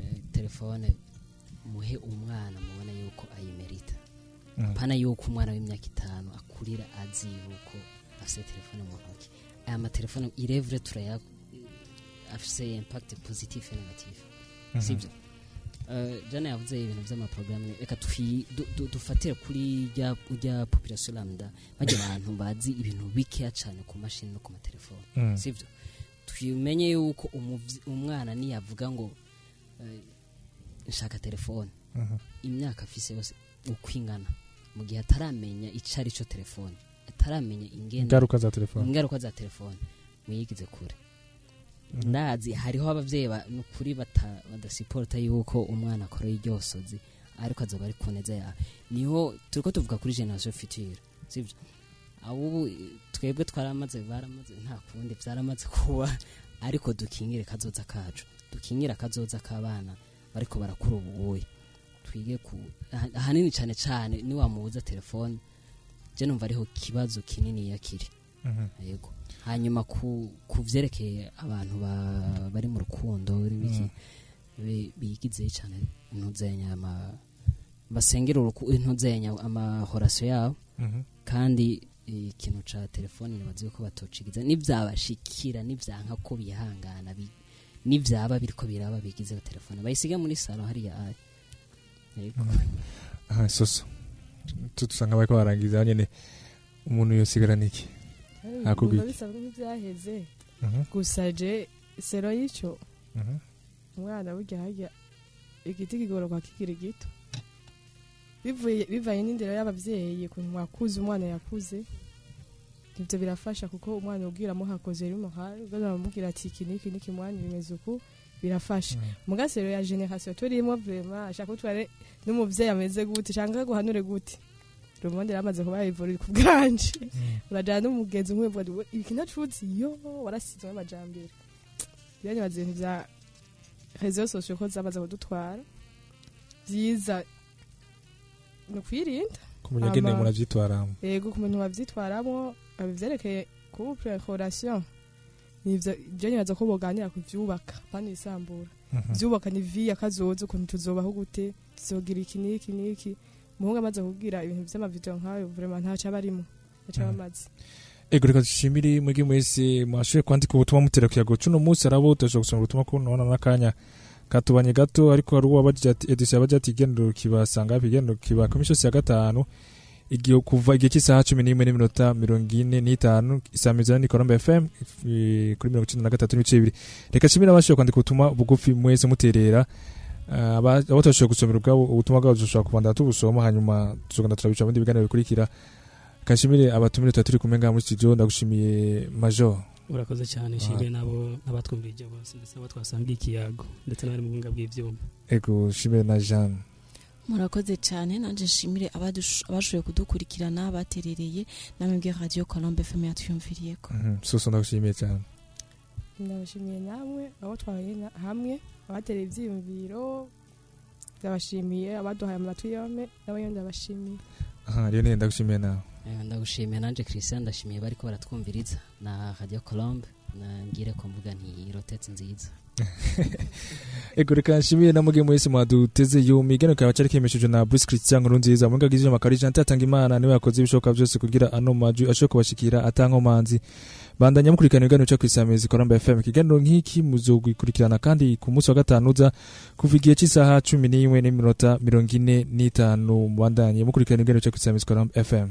eh, telefone muhe umwana mubona yuko ayimerita Mhm. pana yuko umwana w'imyaka itanu akurira azi yuko afite telefone mu ntoki aya matelefone irevure afise impact positive na negative Mhm. sibyo Eh, jana yavuze ibintu by'amaporogaramu reka dufatire kuri rya rya population lambda bajya abantu bazi ibintu bikeya cyane ku mashini no ku matelefone Mm. sibyo tumenye yuko umwana niyavuga ngo eh, nshaka telefone Mhm. imyaka afise yose uko ingana mu gihe ataramenya icyo ari cyo telefone ataramenya Ingaruka za telefone. ingaruka za telefone muyigize kure. Ndazi hariho ababyeyi ba- ni ukuri bata- badasipota yuko umwana akora iryosozi ariko azoba ari ku neza yawe. Niho turiko tuvuga kuri generation future sibyo abo twebwe twaramaze baramaze nta kundi byaramaze kuba ariko dukingire kazoza kacu. Dukingire akazoza k'abana bariko barakura ubuye twige ku aha- ahanini cyane cyane niwamubuza telefone je numva ariho kibazo kinini yakiri Mhm. yego. Hanyuma ku vyerekeye abantu ba- bari mu rukundo biki? Bi- bigize cyane intuzenya ama basengera intuzenya amahorasiyo yabo. Mhm. kandi ikintu ca telefone nibazi ko batocigiza nivyabashikira nivyanka ko bihangana bi- nivyaba biriko biraba bigize telefone bayisiga muri salo hariya ari yego. Aha soso. Tu dusanga bariko barangiza nyene umuntu yosigarana iki hakubwira Numva bisa nk'ibyaheze Mhm. gusa je sero y'icyo Mhm. umwana burya harya igiti kigororwa kikiri gito. Bivanye n'indero y'ababyeyi ukuntu wakuze umwana yakuze. Ibyo birafasha kuko umwana ubwira muhakoze rero umuhari. Ugamubwira ati iki n'iki n'iki mwana bimeze uku? Birafasha. Mugasero ya generasiyo turimo vrema ashaka ko tware n'umubyeyi ameze gute? Cyangwa guhanure gute? Rumonde yamaze kuba yivurira ku bwanje. Urajyana n'umugenzi umwe ati iki nacutse yo warasizwe n'amajambere biranyibaza ibintu bya rezo sosiyo ko zamaze kudutwara. Byiza ni ukwirinda kumenya ngene Ama- muravyitwaramo yego ku muntu wabyitwaramo abivyerekeye kuba nivyo je nibaza ko boganira ku vyubaka kandi isambura Mhm. vyubaka ni vi akazoza ukuntu tuzobaho gute tuzogira iki n'iki n'iki. Umuhungu amaze kubwira ibintu vy'amavideo nk'ayo vraiment ntaco aba arimo ntaco aba amaze. Ego reka dushimire mwebwe mwese mwashoboye kwandika ubutumwa mutera kuyago cuno munsi arabo turashobora gusoma ubutumwa ko nona n'akanya. Katubanye gato ariko hari uwo wabagira ati edisiyo yabagira ati igendero kibasanga hafi igendero kiba ku misozi ya gatanu. Igihe kuva igihe cy'isaha cumi n'imwe n'iminota mirongo ine n'itanu isamizana ni korombe fm kuri mirongo icenda na gatatu n'ibice bibiri. Reka nshimire abashoboye kwandika ubutumwa bugufi mwese muterera. Ah, aba abo tutashoboye gusomera ubwabo ubutumwa bwabo dushobora kubandana tubusoma hanyuma tuzogenda turabica mu bindi biganiro bikurikira. Kashimire abatumire tuba turi kumwe ngaha muri studio ndagushimiye major. Urakoze cyane nshimiye nabo n'abatwumvirije bose ndetse n'abo twasangiye ikiyago ndetse n'abari mu buhinga bw'ivyuma ego shimire na jeanne. Murakoze cyane nanjye nshimire abashoboye kudukurikirana baterereye namwe radio colombe fm yatwiyumviriyeko Mhm, soso ndagushimiye cyane. Ndabashimiye namwe abo twahuye na- hamwe. Abatereye ivyiyumviro ndabashimiye abaduhaye amatwi yompe nabo nyene ndabashimiye. Aha rero nene ndagushimiye nawe. Eh, ndagushimiye nanje christian ndashimiye bariko baratwumviriza. Na radio colombe na ngire ko mvuga nti rotetse nziza. Ego reka nshimire na muge mwese mwaduteze yumi. Igeno kaba cyari kemeshejwe na Bruce Christian Nkurunziza. Mu ngagije makari Jean Tatanga Imana ni we yakoze ibishoboka byose kugira ano maju ashobora kubashikira atankomanzi. Bandanya mukurikirana ibiganiro cyo kwisamiriza Koramba FM ikiganiro nk'iki muzogikurikirana kandi ku munsi wa gatanu uza kuva igihe cy'isaha cumi n'imwe n'iminota mirongo ine n'itanu. Mubandanye mukurikirana ibiganiro cyo kwisamiriza Koramba FM